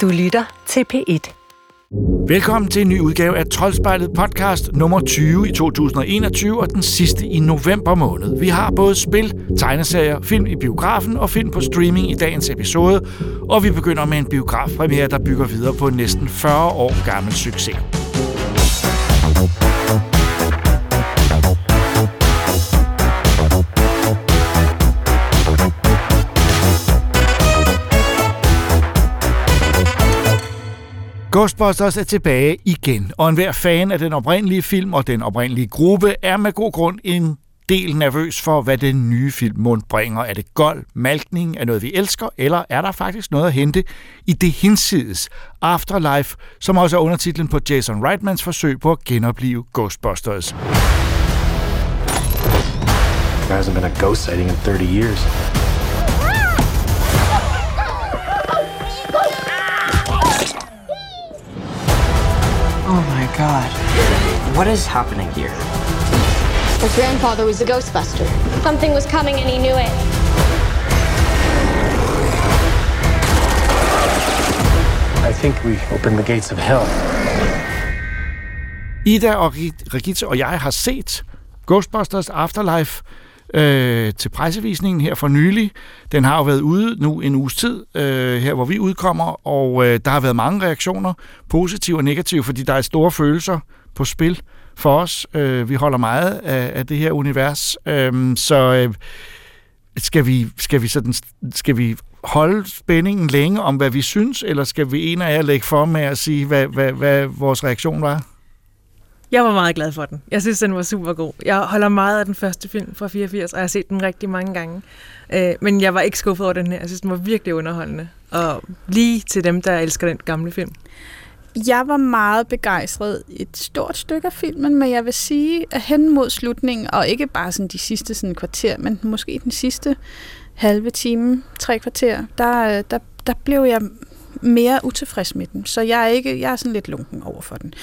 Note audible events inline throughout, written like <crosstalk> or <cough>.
Du lytter til P1. Velkommen til en ny udgave af Troldspejlet podcast nummer 20 i 2021 og den sidste i november måned. Vi har både spil, tegneserier, film i biografen og film på streaming i dagens episode, og vi begynder med en biografpremiere, der bygger videre på en næsten 40 år gammel succes. Ghostbusters er tilbage igen, og enhver fan af den oprindelige film og den oprindelige gruppe er med god grund en del nervøs for, hvad den nye film mund bringer. Er det gold, malkning, er noget, vi elsker, eller er der faktisk noget at hente i det hinsides Afterlife, som også er undertitlen på Jason Reitmans forsøg på at genopleve Ghostbusters. There hasn't been a ghost sighting in 30 years. Oh my god. What is happening here? His grandfather was a Ghostbuster. Something was coming and he knew it. I think we opened the gates of hell. Ida og Regitze og jeg har set Ghostbusters Afterlife øh, til pressevisningen her for nylig. Den har jo været ude nu en uges tid, øh, her hvor vi udkommer, og øh, der har været mange reaktioner, positive og negative, fordi der er store følelser på spil for os. Øh, vi holder meget af, af det her univers, øh, så øh, skal vi, skal vi sådan, skal vi holde spændingen længe om, hvad vi synes, eller skal vi en af jer lægge for med at sige, hvad, hvad, hvad vores reaktion var? Jeg var meget glad for den. Jeg synes, den var super god. Jeg holder meget af den første film fra 84, og jeg har set den rigtig mange gange. Øh, men jeg var ikke skuffet over den her. Jeg synes, den var virkelig underholdende. Og lige til dem, der elsker den gamle film. Jeg var meget begejstret et stort stykke af filmen, men jeg vil sige, at hen mod slutningen, og ikke bare sådan de sidste sådan kvarter, men måske den sidste halve time, tre kvarter, der, der, der blev jeg mere utilfreds med den. Så jeg er, ikke, jeg er sådan lidt lunken over for den.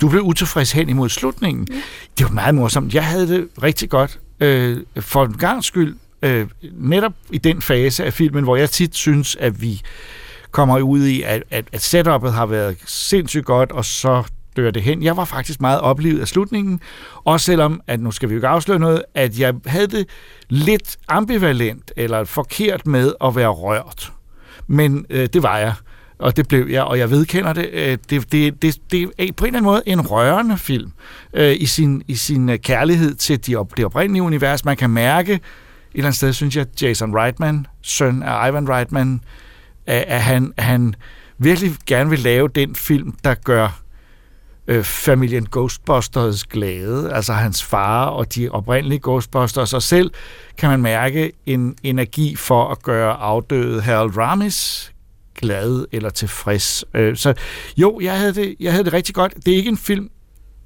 Du blev utilfreds hen imod slutningen. Ja. Det var meget morsomt. Jeg havde det rigtig godt. Øh, for en gang skyld, øh, netop i den fase af filmen, hvor jeg tit synes, at vi kommer ud i, at, at, at setupet har været sindssygt godt, og så dør det hen. Jeg var faktisk meget oplevet af slutningen, også selvom, at nu skal vi jo ikke afsløre noget, at jeg havde det lidt ambivalent eller forkert med at være rørt. Men øh, det var jeg og det blev jeg, og jeg vedkender det. Øh, det, det, det, det er på en eller anden måde en rørende film øh, i, sin, i sin øh, kærlighed til de, det oprindelige univers. Man kan mærke, et eller andet sted synes jeg, at Jason Reitman, søn af Ivan Reitman, at, at han, han virkelig gerne vil lave den film, der gør øh, familien Ghostbusters glade, altså hans far og de oprindelige Ghostbusters, og selv kan man mærke en energi for at gøre afdøde Harold Ramis glad eller tilfreds. Øh, så jo, jeg havde, det, jeg havde det rigtig godt. Det er ikke en film,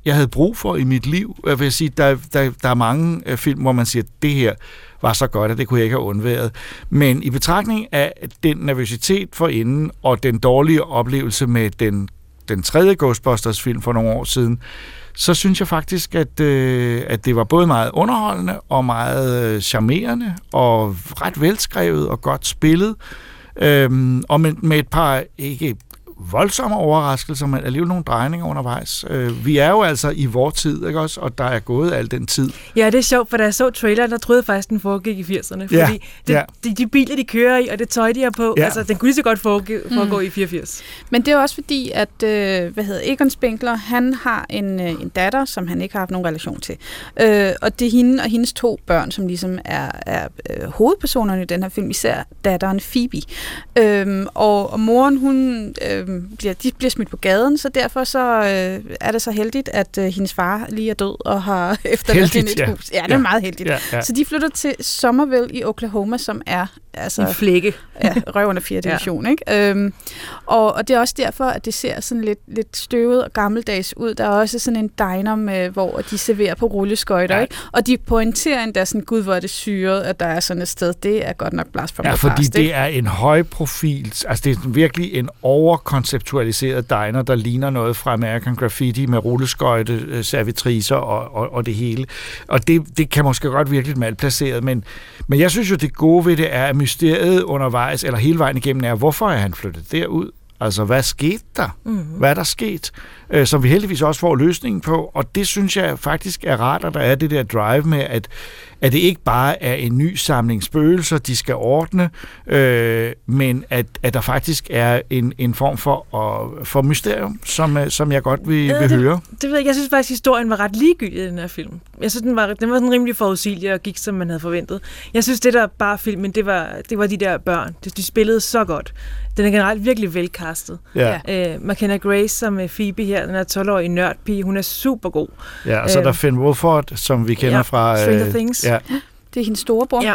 jeg havde brug for i mit liv. Jeg vil sige, der, der, der er mange øh, film, hvor man siger, at det her var så godt, at det kunne jeg ikke have undværet. Men i betragtning af den nervøsitet for inden, og den dårlige oplevelse med den, den tredje Ghostbusters-film for nogle år siden, så synes jeg faktisk, at, øh, at det var både meget underholdende og meget øh, charmerende og ret velskrevet og godt spillet. Øhm, og med, med et par, ikke voldsomme overraskelser, men alligevel nogle drejninger undervejs. Øh, vi er jo altså i vor tid, ikke også? Og der er gået al den tid. Ja, det er sjovt, for da jeg så traileren, der troede jeg faktisk, den foregik i 80'erne. Fordi Ja, det, ja. De, de biler, de kører i, og det tøj, de har på, Ja. altså, den kunne lige så godt foregå, foregå mm. i 84. Men det er også fordi, at øh, hvad hedder Egon Spinkler, han har en, øh, en datter, som han ikke har haft nogen relation til. Øh, og det er hende og hendes to børn, som ligesom er, er øh, hovedpersonerne i den her film, især datteren Phoebe. Øh, og, og moren, hun øh, bliver, de bliver smidt på gaden, så derfor så øh, er det så heldigt, at øh, hendes far lige er død og har <laughs> efterladt hende et ja. hus. Ja, det er Ja. meget heldigt. Ja, ja. Så de flytter til Somerville i Oklahoma, som er altså, En flække. ja, røv under 4. <laughs> division. Ja. Ikke? Øhm, og, og det er også derfor, at det ser sådan lidt, lidt støvet og gammeldags ud. Der er også sådan en diner, med, hvor de serverer på rulleskøjter. Ja. Ikke? Og de pointerer endda sådan, gud hvor er det syret, at der er sådan et sted. Det er godt nok blast fra Ja, fordi det er en høj profil, altså det er virkelig en konceptualiseret diner, der ligner noget fra American Graffiti med rulleskøjte, øh, servitriser og, og, og det hele. Og det, det kan måske godt virke lidt malplaceret, men, men jeg synes jo, det gode ved det er, at mysteriet undervejs, eller hele vejen igennem er, hvorfor er han flyttet derud? Altså, hvad skete der? Mm-hmm. Hvad er der sket? Øh, som vi heldigvis også får løsningen på, og det synes jeg faktisk er rart, at der er det der drive med, at, at det ikke bare er en ny samling spøgelser, de skal ordne, øh, men at, at der faktisk er en, en form for, uh, for mysterium, som, øh, som jeg godt vil, Ja, vil det- høre. Det ved jeg, jeg synes faktisk, at historien var ret ligegyldig i den her film. Jeg synes, den var, den var sådan rimelig forudsigelig og gik, som man havde forventet. Jeg synes, det der bare filmen, det var, det var de der børn. De spillede så godt. Den er generelt virkelig velkastet. Ja, Øh, McKenna Grace som øh, Phoebe her, den er 12-årige nørdpige, hun er super god. ja og så er der Øh, Finn Wolford, som vi kender ja, fra... Stranger Things. Ja, <gasps> Det er hendes storebror. Ja.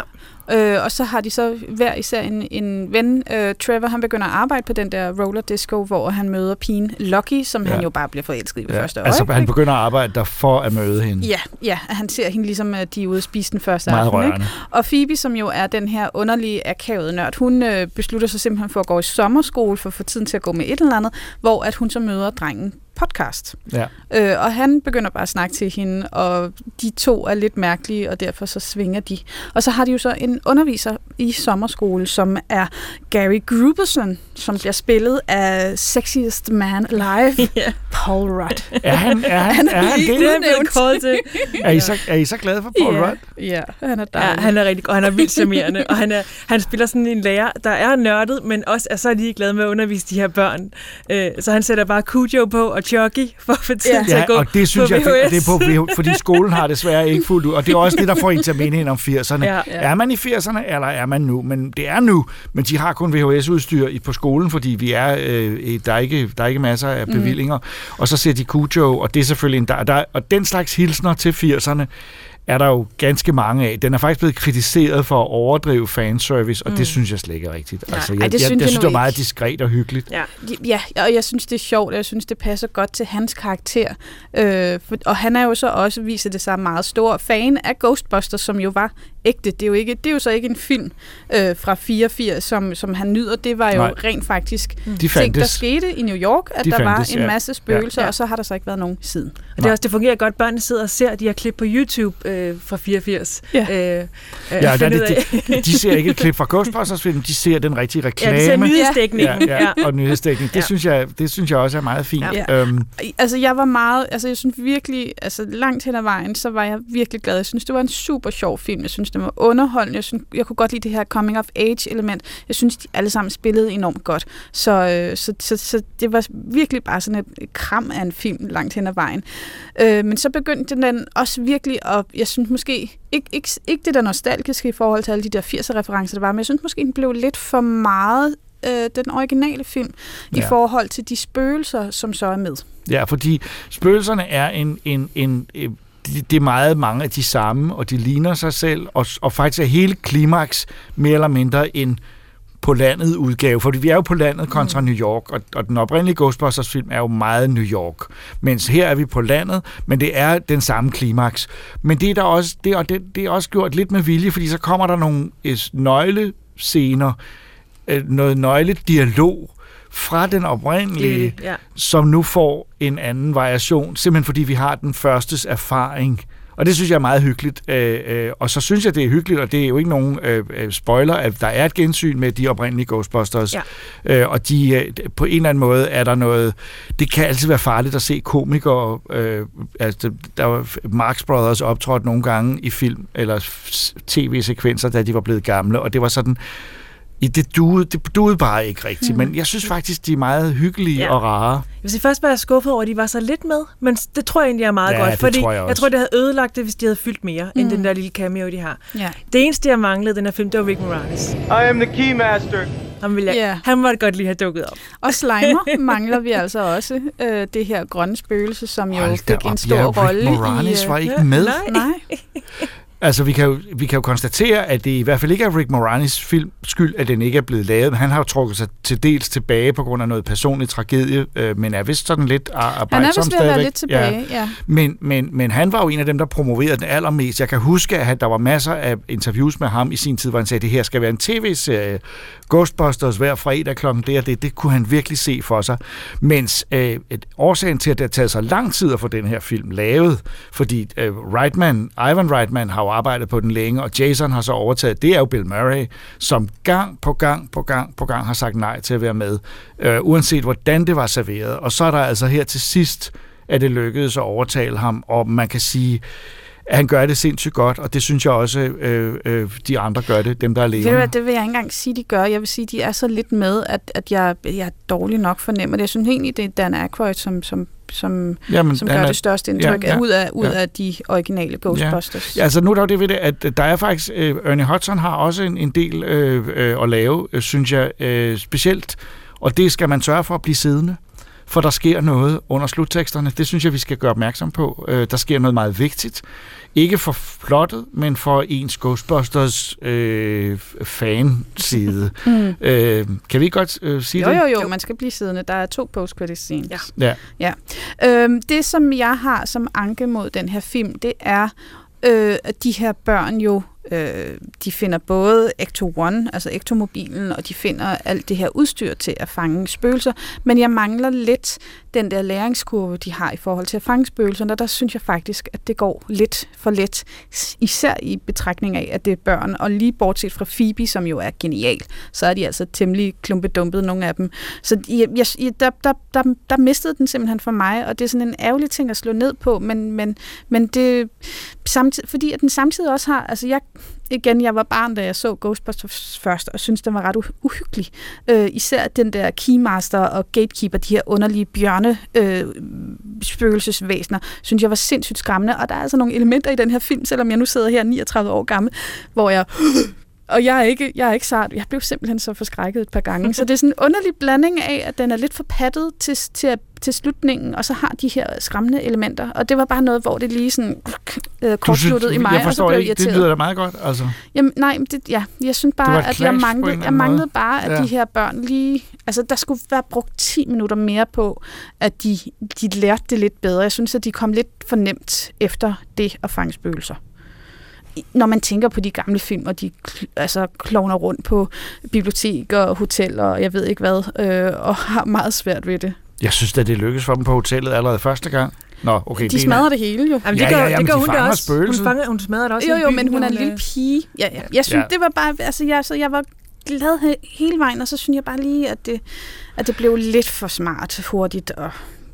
Øh, og så har de så hver især en, en ven, øh, Trevor, han begynder at arbejde på den der roller disco, hvor han møder pigen Lucky, som ja. Han jo bare bliver forelsket i ved ja. første altså øjeblik. han begynder at arbejde der for at møde hende. Ja, ja, han ser hende ligesom, at de er ude at spise den første Meget aften. Ikke? Og Phoebe, som jo er den her underlige, akavede nørd, hun øh, beslutter sig simpelthen for at gå i sommerskole for at få tiden til at gå med et eller andet, hvor at hun så møder drengen podcast. Ja. Øh, og han begynder bare at snakke til hende, og de to er lidt mærkelige, og derfor så svinger de. Og så har de jo så en underviser i sommerskole, som er Gary Gruberson, som bliver spillet af Sexiest Man Alive, <laughs> Ja. Paul Rudd. Er han, er han, Han er er han lige det? Det er til. Er I, så, er I så glade for Paul Ja. Rudd? Ja, han er Ja, dejlig. han er rigtig god, han er vildt charmerende, og han, er, han spiller sådan en lærer, der er nørdet, men også er så ligeglad med at undervise de her børn. Øh, så han sætter bare Cujo på og Chucky for at få tid Ja. til at Ja, gå og det synes på jeg, det, det VHS. er på fordi skolen har desværre ikke fuldt ud, og det er også det, der får en til at mene hende om 80'erne. Ja. Er man i 80'erne, eller er man nu? Men det er nu, men de har kun VHS-udstyr i- på skolen, fordi vi er, øh, i- der, er ikke, der er ikke masser af bevillinger. Og så ser de Cujo, og det er selvfølgelig en, der, der, og den slags hilsner til 80'erne, er der jo ganske mange af. Den er faktisk blevet kritiseret for at overdrive fanservice, og mm. det synes jeg slet ikke er rigtigt. Altså, jeg, Ej, det jeg, synes jeg, jeg synes, det var meget diskret og hyggeligt. Ja. Ja, og jeg synes, det er sjovt, og jeg synes, det passer godt til hans karakter. Øh, for, og han er jo så også, viser det sig, meget stor fan af Ghostbusters, som jo var ægte. Det er jo, ikke, det er jo så ikke en film øh, fra 84, som, som han nyder. Det var jo Nej. rent faktisk De ting, der skete i New York, at De der fandtes, var en ja. masse spøgelser, Ja. og så har der så ikke været nogen siden. Og det, er også, det fungerer godt. Børnene sidder og ser de her klip på YouTube øh, fra 84. Ja. Øh, øh, Ja, der, de, de ser ikke et klip fra Ghostbusters-film, de ser den rigtige <laughs> ja, reklame. de ser nyhedsdækningen. ja, ja, og nyhedsdækning. Det, Ja. synes jeg, det synes jeg også er meget fint. Ja. Øhm, Altså, jeg var meget, altså jeg synes virkelig, altså langt hen ad vejen, så var jeg virkelig glad. Jeg synes, det var en super sjov film. Jeg synes, det var underholdende. Jeg, synes, jeg kunne godt lide det her coming of age element. Jeg synes, de alle sammen spillede enormt godt. Så, øh, så, så, så det var virkelig bare sådan et, kram af en film langt hen ad vejen. Øh, men så begyndte den også virkelig, og jeg synes måske, ikke, ikke, ikke det der nostalgiske i forhold til alle de der 80'er-referencer, der var, men jeg synes måske, den blev lidt for meget øh, den originale film ja. i forhold til de spøgelser, som så er med. ja, fordi spøgelserne er en... en, en øh, de- det er meget mange af de samme, og de ligner sig selv, og, og faktisk er hele klimaks mere eller mindre en på landet udgave, fordi vi er jo på landet kontra New York, og, og den oprindelige Ghostbusters-film er jo meget New York, mens her er vi på landet, men det er den samme klimaks. Men det er, der også, det, og det, det er også gjort lidt med vilje, fordi så kommer der nogle øh, nøglescener, øh, noget nøgledialog fra den oprindelige, Det- ja. som nu får en anden variation, simpelthen fordi vi har den førstes erfaring. Og det synes jeg er meget hyggeligt. Øh, øh, og så synes jeg, det er hyggeligt, og det er jo ikke nogen øh, øh, spoiler, at der er et gensyn med de oprindelige Ghostbusters. Ja. Øh, og de, øh, på en eller anden måde er der noget... Det kan altid være farligt at se komikere. Øh, altså, der var Marx Brothers optrådt nogle gange i film eller tv-sekvenser, da de var blevet gamle, og det var sådan... I det duede, det duede bare ikke rigtigt, mm. men jeg synes faktisk, de er meget hyggelige Ja. ja. og rare. Jeg vil sige, først var jeg skuffet over, at de var så lidt med, men det tror jeg egentlig er meget Ja, godt, fordi tror jeg også. jeg tror, det havde ødelagt det, hvis de havde fyldt mere, mm. end den der lille cameo, de har. Ja. Det eneste, jeg manglede den her film, det var Rick Moranis. I am the Keymaster. Han, ville jeg, Ja. han måtte godt lige have dukket op. Og Slimer mangler vi altså også. Øh, det her grønne spøgelse, som jo Hold fik en stor ja, rolle Rick Moranis i... øh, var ikke med. Nej. Nej. <laughs> Altså, vi kan, jo, vi kan jo konstatere, at det i hvert fald ikke er Rick Moranis film skyld, at den ikke er blevet lavet. Han har jo trukket sig til dels tilbage på grund af noget personlig tragedie, øh, men er vist sådan lidt ar- Han er arbejdsom vist ved at være lidt tilbage, ja. ja. Men, men, men han var jo en af dem, der promoverede den allermest. Jeg kan huske, at der var masser af interviews med ham i sin tid, hvor han sagde, at det her skal være en tv-serie. Ghostbusters hver fredag klokken det og det, det kunne han virkelig se for sig. Mens øh, et årsagen til, at det har taget så lang tid at få den her film lavet, fordi øh, Reitman, Ivan Reitman har jo arbejdet på den længe, og Jason har så overtaget, det er jo Bill Murray, som gang på gang på gang på gang har sagt nej til at være med, øh, uanset hvordan det var serveret. Og så er der altså her til sidst, at det lykkedes at overtale ham, og man kan sige, at han gør det sindssygt godt, og det synes jeg også, øh, øh, de andre gør det, dem der er levende. hvad, det vil jeg ikke engang sige, de gør. Jeg vil sige, de er så lidt med, at, at jeg, jeg er dårlig nok fornemmer det. Jeg synes egentlig, det er Dan Aykroyd, som, som, som, Jamen, som gør er- det største indtryk ja, ja, ud, af, ud ja. af de originale Ghostbusters. Ja, altså nu er der jo det ved det, at der er faktisk, øh, Ernie Hudson har også en, en del øh, øh, at lave, øh, synes jeg, øh, specielt, og det skal man sørge for at blive siddende, for der sker noget under slutteksterne. Det synes jeg, vi skal gøre opmærksom på. Øh, der sker noget meget vigtigt. Ikke for plottet, men for ens Ghostbusters øh, fanside. <laughs> Mm. øh, kan vi godt øh, sige Jo, det? jo, jo, man skal blive siddende. Der er to post-credit scenes. Ja. Ja. ja. Øhm, det, som jeg har som anke mod den her film, det er, øh, at de her børn jo, øh, de finder både Ecto-1, altså Ectomobilen, og de finder alt det her udstyr til at fange spøgelser, men jeg mangler lidt den der læringskurve, de har i forhold til at fange spøgelserne, der synes jeg faktisk, at det går lidt for let, især i betragtning af, at det er børn, og lige bortset fra Phoebe, som jo er genial, så er de altså temmelig klumpedumpet, nogle af dem. Så jeg, jeg, der, der, der, der mistede den simpelthen for mig, og det er sådan en ærgerlig ting at slå ned på, men, men, men det samtidig, fordi at den samtidig også har, altså jeg, igen, jeg var barn, da jeg så Ghostbusters først, og synes den var ret uhyggelig. Øh, især den der Keymaster og Gatekeeper, de her underlige bjørne øh, spøgelsesvæsener, synes jeg var sindssygt skræmmende, og der er altså nogle elementer i den her film, selvom jeg nu sidder her 39 år gammel, hvor jeg og jeg er ikke, jeg er ikke sart. Jeg blev simpelthen så forskrækket et par gange. Så det er sådan en underlig blanding af, at den er lidt forpattet til, til, til slutningen, og så har de her skræmmende elementer. Og det var bare noget, hvor det lige sådan øh, kortsluttede i mig, jeg og så blev jeg ikke, det irriteret. lyder da meget godt, altså. Jamen, nej, men det, ja, jeg synes bare, at jeg manglede, jeg manglede bare, at Ja. de her børn lige... Altså, der skulle være brugt 10 minutter mere på, at de, de lærte det lidt bedre. Jeg synes, at de kom lidt for nemt efter det at fange spøgelser. Når man tænker på de gamle film, og de altså, klovner rundt på biblioteker og hoteller, og jeg ved ikke hvad, øh, og <laughs> har meget svært ved det. Jeg synes at det lykkedes for dem på hotellet allerede første gang. Nå, okay. De er smadrer det hele jo. Jamen, Ja, det gør, ja, ja, men det gør de hun da også. spøgelset. Hun, fanger, hun smadrer det også Jo, jo, byen, men hun er en øh, lille pige. Ja, ja. Jeg synes, Ja. ja. det var bare, altså jeg, så jeg var glad he- hele vejen, og så synes jeg bare lige, at det, at det blev lidt for smart, hurtigt og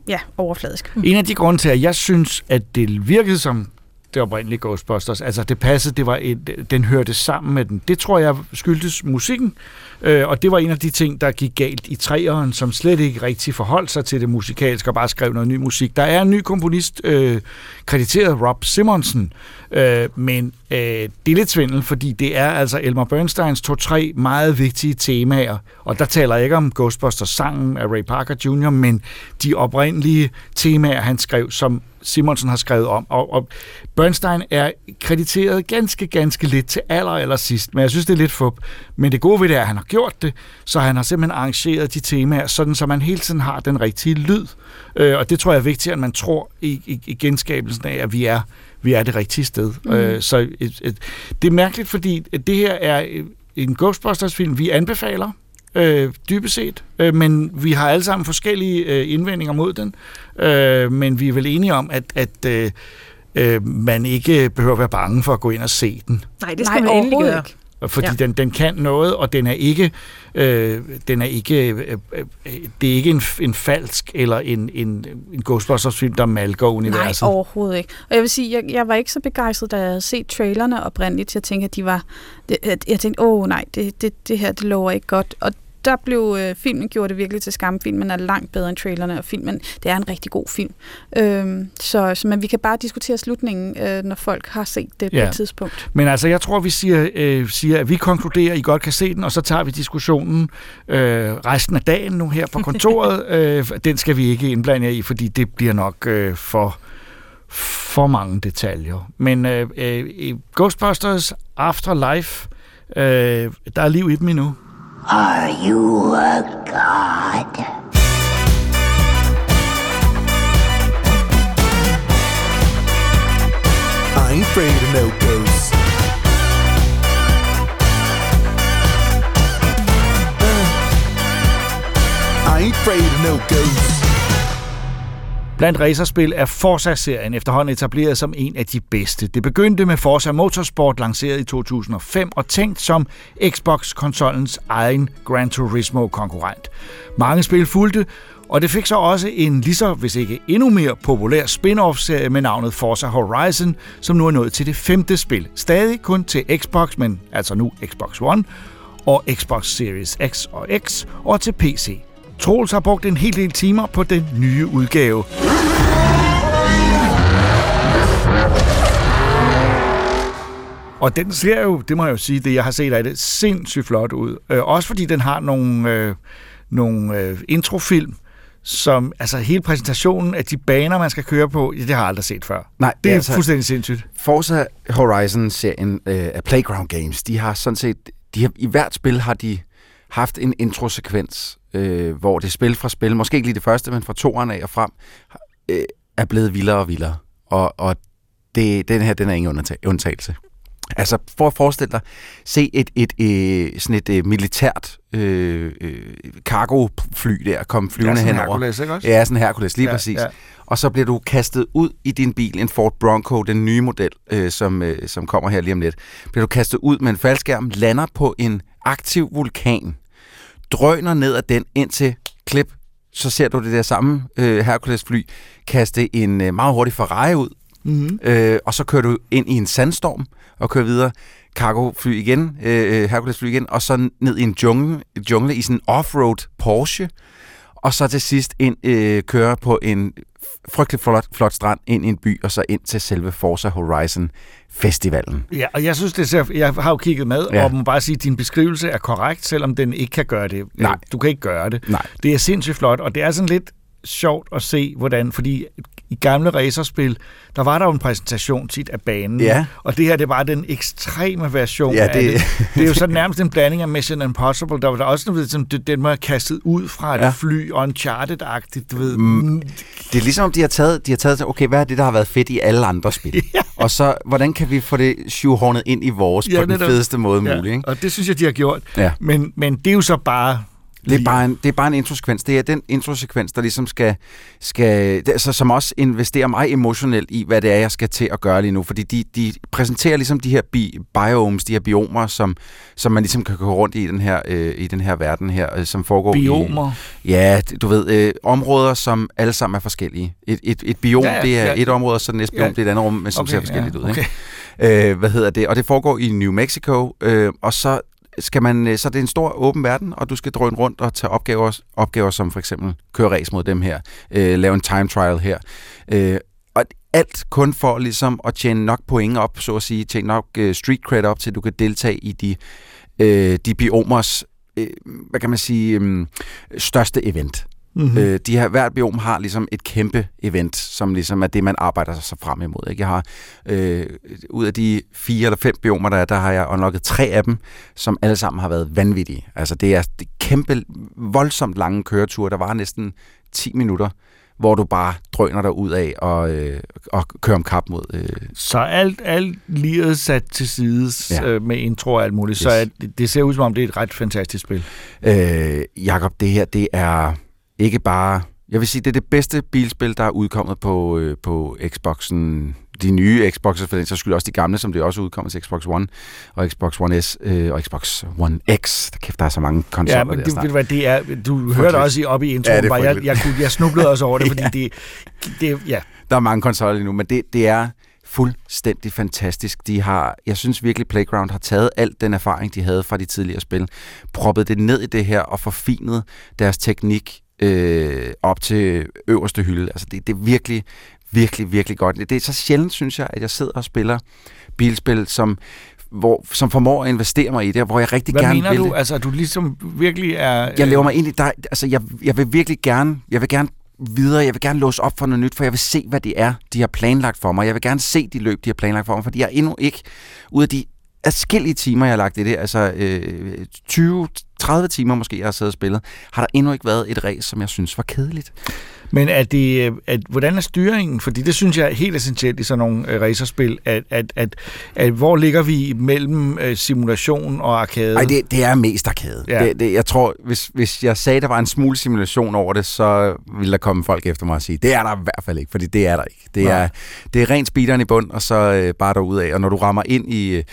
ja, overfladisk. En af de grunde til, at jeg synes, at det virkede som det oprindelige Ghostbusters, altså det passede, det var et, den hørte sammen med den. Det tror jeg skyldtes musikken, øh, og det var en af de ting, der gik galt i træeren, som slet ikke rigtig forholdt sig til det musikalske og bare skrev noget ny musik. Der er en ny komponist, øh, krediteret Rob Simonsen, øh, men øh, det er lidt svindel, fordi det er altså Elmer Bernsteins to-tre meget vigtige temaer, og der taler jeg ikke om Ghostbusters-sangen af Ray Parker Jr., men de oprindelige temaer, han skrev, som Simonsen har skrevet om. Og, og Bernstein er krediteret ganske, ganske lidt til aller, aller sidst, men jeg synes, det er lidt fup. Men det gode ved det er, at han har gjort det, så han har simpelthen arrangeret de temaer, sådan så man hele tiden har den rigtige lyd. Øh, og det tror jeg er vigtigt, at man tror i, i, i genskabelsen af, at vi er, vi er det rigtige sted. Mm. Øh, så et, et, det er mærkeligt, fordi det her er en Ghostbusters-film, vi anbefaler, øh, dybest set. Øh, men vi har alle sammen forskellige øh, indvendinger mod den. Øh, men vi er vel enige om, at, at øh, øh, man ikke behøver at være bange for at gå ind og se den. Nej, det skal Nej, man endelig ikke. Fordi ja. Den, den kan noget, og den er ikke, øh, den er ikke øh, øh, det er ikke en, en falsk eller en, en, en Ghostbusters-film, der malker Nej, universet. overhovedet ikke. Og jeg vil sige, jeg, jeg var ikke så begejstret, da jeg havde set trailerne oprindeligt. Jeg tænkte, at de var... Jeg tænkte, åh oh, nej, det, det, det her, det lover ikke godt. Og der blev øh, filmen gjort det virkelig til skam. Filmen er langt bedre end trailerne, og filmen det er en rigtig god film. Øhm, så, så men vi kan bare diskutere slutningen, øh, når folk har set det Ja. på et tidspunkt. Men altså, jeg tror, vi siger, øh, siger, at vi konkluderer, at I godt kan se den, og så tager vi diskussionen øh, resten af dagen nu her på <laughs> kontoret. øh, den skal vi ikke indblande i, fordi det bliver nok øh, for, for mange detaljer. Men øh, øh, Ghostbusters Afterlife, øh, der er liv i dem endnu. Are you a god? I ain't afraid of no ghosts. Uh, I ain't afraid of no ghosts. Blandt racerspil er Forza-serien efterhånden etableret som en af de bedste. Det begyndte med Forza Motorsport, lanceret i 2005 og tænkt som Xbox-konsollens egen Gran Turismo-konkurrent. Mange spil fulgte, og det fik så også en lige så, hvis ikke endnu mere populær spin-off-serie med navnet Forza Horizon, som nu er nået til det femte spil. Stadig kun til Xbox, men altså nu Xbox One, og Xbox Series X og X, og til PC. Troels har brugt en hel del timer på den nye udgave. Og den ser jo, det må jeg jo sige, det jeg har set af det, sindssygt flot ud. Øh, også fordi den har nogle, øh, nogle øh, introfilm, som, altså hele præsentationen af de baner, man skal køre på, det har jeg aldrig set før. Nej, det er altså- fuldstændig sindssygt. Forza Horizon-serien øh, af Playground Games, de har sådan set, de har, i hvert spil har de haft en introsekvens, øh, hvor det spil fra spil, måske ikke lige det første, men fra toeren af og frem, øh, er blevet vildere og vildere. Og, og det, den her, den er ingen undtag- undtagelse. Altså, for at forestille dig, se et, et, et, sådan et, et militært øh, øh, cargofly der komme flyvende sådan en henover. Hercules, ikke også? Ja, sådan Hercules, lige Ja, ja, præcis. ja. Ja. Og så bliver du kastet ud i din bil, en Ford Bronco, den nye model, øh, som, øh, som kommer her lige om lidt. Bliver du kastet ud med en faldskærm, lander på en aktiv vulkan, drøner ned ad den indtil klip, så ser du det der samme øh, Hercules-fly kaste en øh, meget hurtig Ferrari ud, Mm-hmm. øh, og så kører du ind i en sandstorm og kører videre. Cargo-fly igen, øh, Hercules-fly igen, og så ned i en jungle, jungle i sådan en off-road Porsche, og så til sidst ind, øh, køre på en frygtelig flot, flot strand ind i en by, og så ind til selve Forza Horizon Festivalen. Ja, og jeg synes, det ser, jeg har jo kigget med, ja. Og må bare sige, at din beskrivelse er korrekt, selvom den ikke kan gøre det. Nej. Du kan ikke gøre det. Nej. Det er sindssygt flot, og det er sådan lidt sjovt at se, hvordan, fordi i gamle racerspil, der var der jo en præsentation tit af banen, Ja. og det her, det bare den ekstreme version Ja, af det- det. Det er jo så nærmest en blanding af Mission Impossible, der var der også noget, som det- den var kastet ud fra et ja. Fly, Uncharted-agtigt, du ved. Mm. Det er ligesom, om de har taget, de har taget okay, hvad er det, der har været fedt i alle andre spil? <laughs> Ja. Og så, hvordan kan vi få det shoehornet ind i vores Ja, på den fedeste måde Ja, muligt? Ikke? og det synes jeg, de har gjort. Ja. Men, men det er jo så bare... Det er, bare en, det er bare en introsekvens. Det er den introsekvens, der ligesom skal, skal altså, som også investerer mig emotionelt i, hvad det er, jeg skal til at gøre lige nu. Fordi de, de præsenterer ligesom de her bi, biomes, de her biomer, som, som man ligesom kan gå rundt i den her, øh, i den her verden her, øh, som foregår Biomer. i... Ja, du ved, øh, områder, som alle sammen er forskellige. Et, et, et biom, Ja, det er ja. et område, og så det næste biom, Ja. det er et andet rum, men som Okay, ser forskelligt ja, ud. Ikke? Øh, hvad hedder det? Og det foregår i New Mexico, øh, og så skal man, øh, så det er en stor åben verden, og du skal drøne rundt og tage opgaver, opgaver som for eksempel køre race mod dem her, øh, lave en time trial her. Øh, og alt kun for ligesom at tjene nok point op, så at sige, tjene nok øh, street cred op, til du kan deltage i de, øh, de biomers, øh, hvad kan man sige, øh, største event. Mm-hmm. Øh, de her, hvert biom har ligesom et kæmpe event, som ligesom er det, man arbejder sig frem imod. Ikke? Jeg har, øh, ud af de fire eller fem biomer, der er, der har jeg unlocket tre af dem, som alle sammen har været vanvittige. Altså det er, det er kæmpe, voldsomt lange køreture. Der var næsten 10 minutter, hvor du bare drøner dig ud af og, øh, og kører om kap mod... Øh, Så alt, alt livet sat til side ja. Øh, med intro og alt muligt, yes. så at, det- det ser ud som om, det er et ret fantastisk spil. Øh, Jakob, det her, det er ikke bare... Jeg vil sige, det er det bedste bilspil, der er udkommet på, øh, på Xboxen. De nye Xboxer, for den så skyld også de gamle, som det også er udkommet til Xbox One, og Xbox One S, øh, og Xbox One X. Der kæft, der er så mange konsoller Ja, men der det, snart. du hvad, det er, du hørte også i, op i introen, Ja, ja, jeg, jeg, kunne, jeg snublede også over det, <laughs> fordi det, det, ja, Der er mange konsoller lige nu, men det, det er fuldstændig fantastisk. De har, jeg synes virkelig, Playground har taget al den erfaring, de havde fra de tidligere spil, proppet det ned i det her og forfinet deres teknik øh, op til øverste hylde. Altså det, det er virkelig, virkelig, virkelig godt. Det er så sjældent, synes jeg, at jeg sidder og spiller bilspil, som hvor, som formår at investere mig i det, og hvor jeg rigtig hvad gerne mener vil du? det. Altså, du ligesom virkelig er... Jeg lever mig ind i dig. Altså, jeg, jeg vil virkelig gerne, jeg vil gerne videre. Jeg vil gerne låse op for noget nyt, for jeg vil se, hvad det er, de har planlagt for mig. Jeg vil gerne se de løb, de har planlagt for mig, fordi jeg endnu ikke ud af de adskillige timer, jeg har lagt i det, altså øh, 30 timer måske, jeg har siddet og spillet, har der endnu ikke været et race, som jeg synes var kedeligt. Men er det, øh, at, hvordan er styringen? Fordi det synes jeg er helt essentielt i sådan nogle øh, racerspil, at, at, at, at hvor ligger vi mellem øh, simulation og arkade? Nej, det, det er mest arkade. Ja. Det, det, jeg tror, hvis, hvis jeg sagde, der var en smule simulation over det, så ville der komme folk efter mig og sige, det er der i hvert fald ikke, fordi det er der ikke. Det Nej. er, det er rent speederen i bund, og så øh, bare derudad. Og når du rammer ind i... Øh,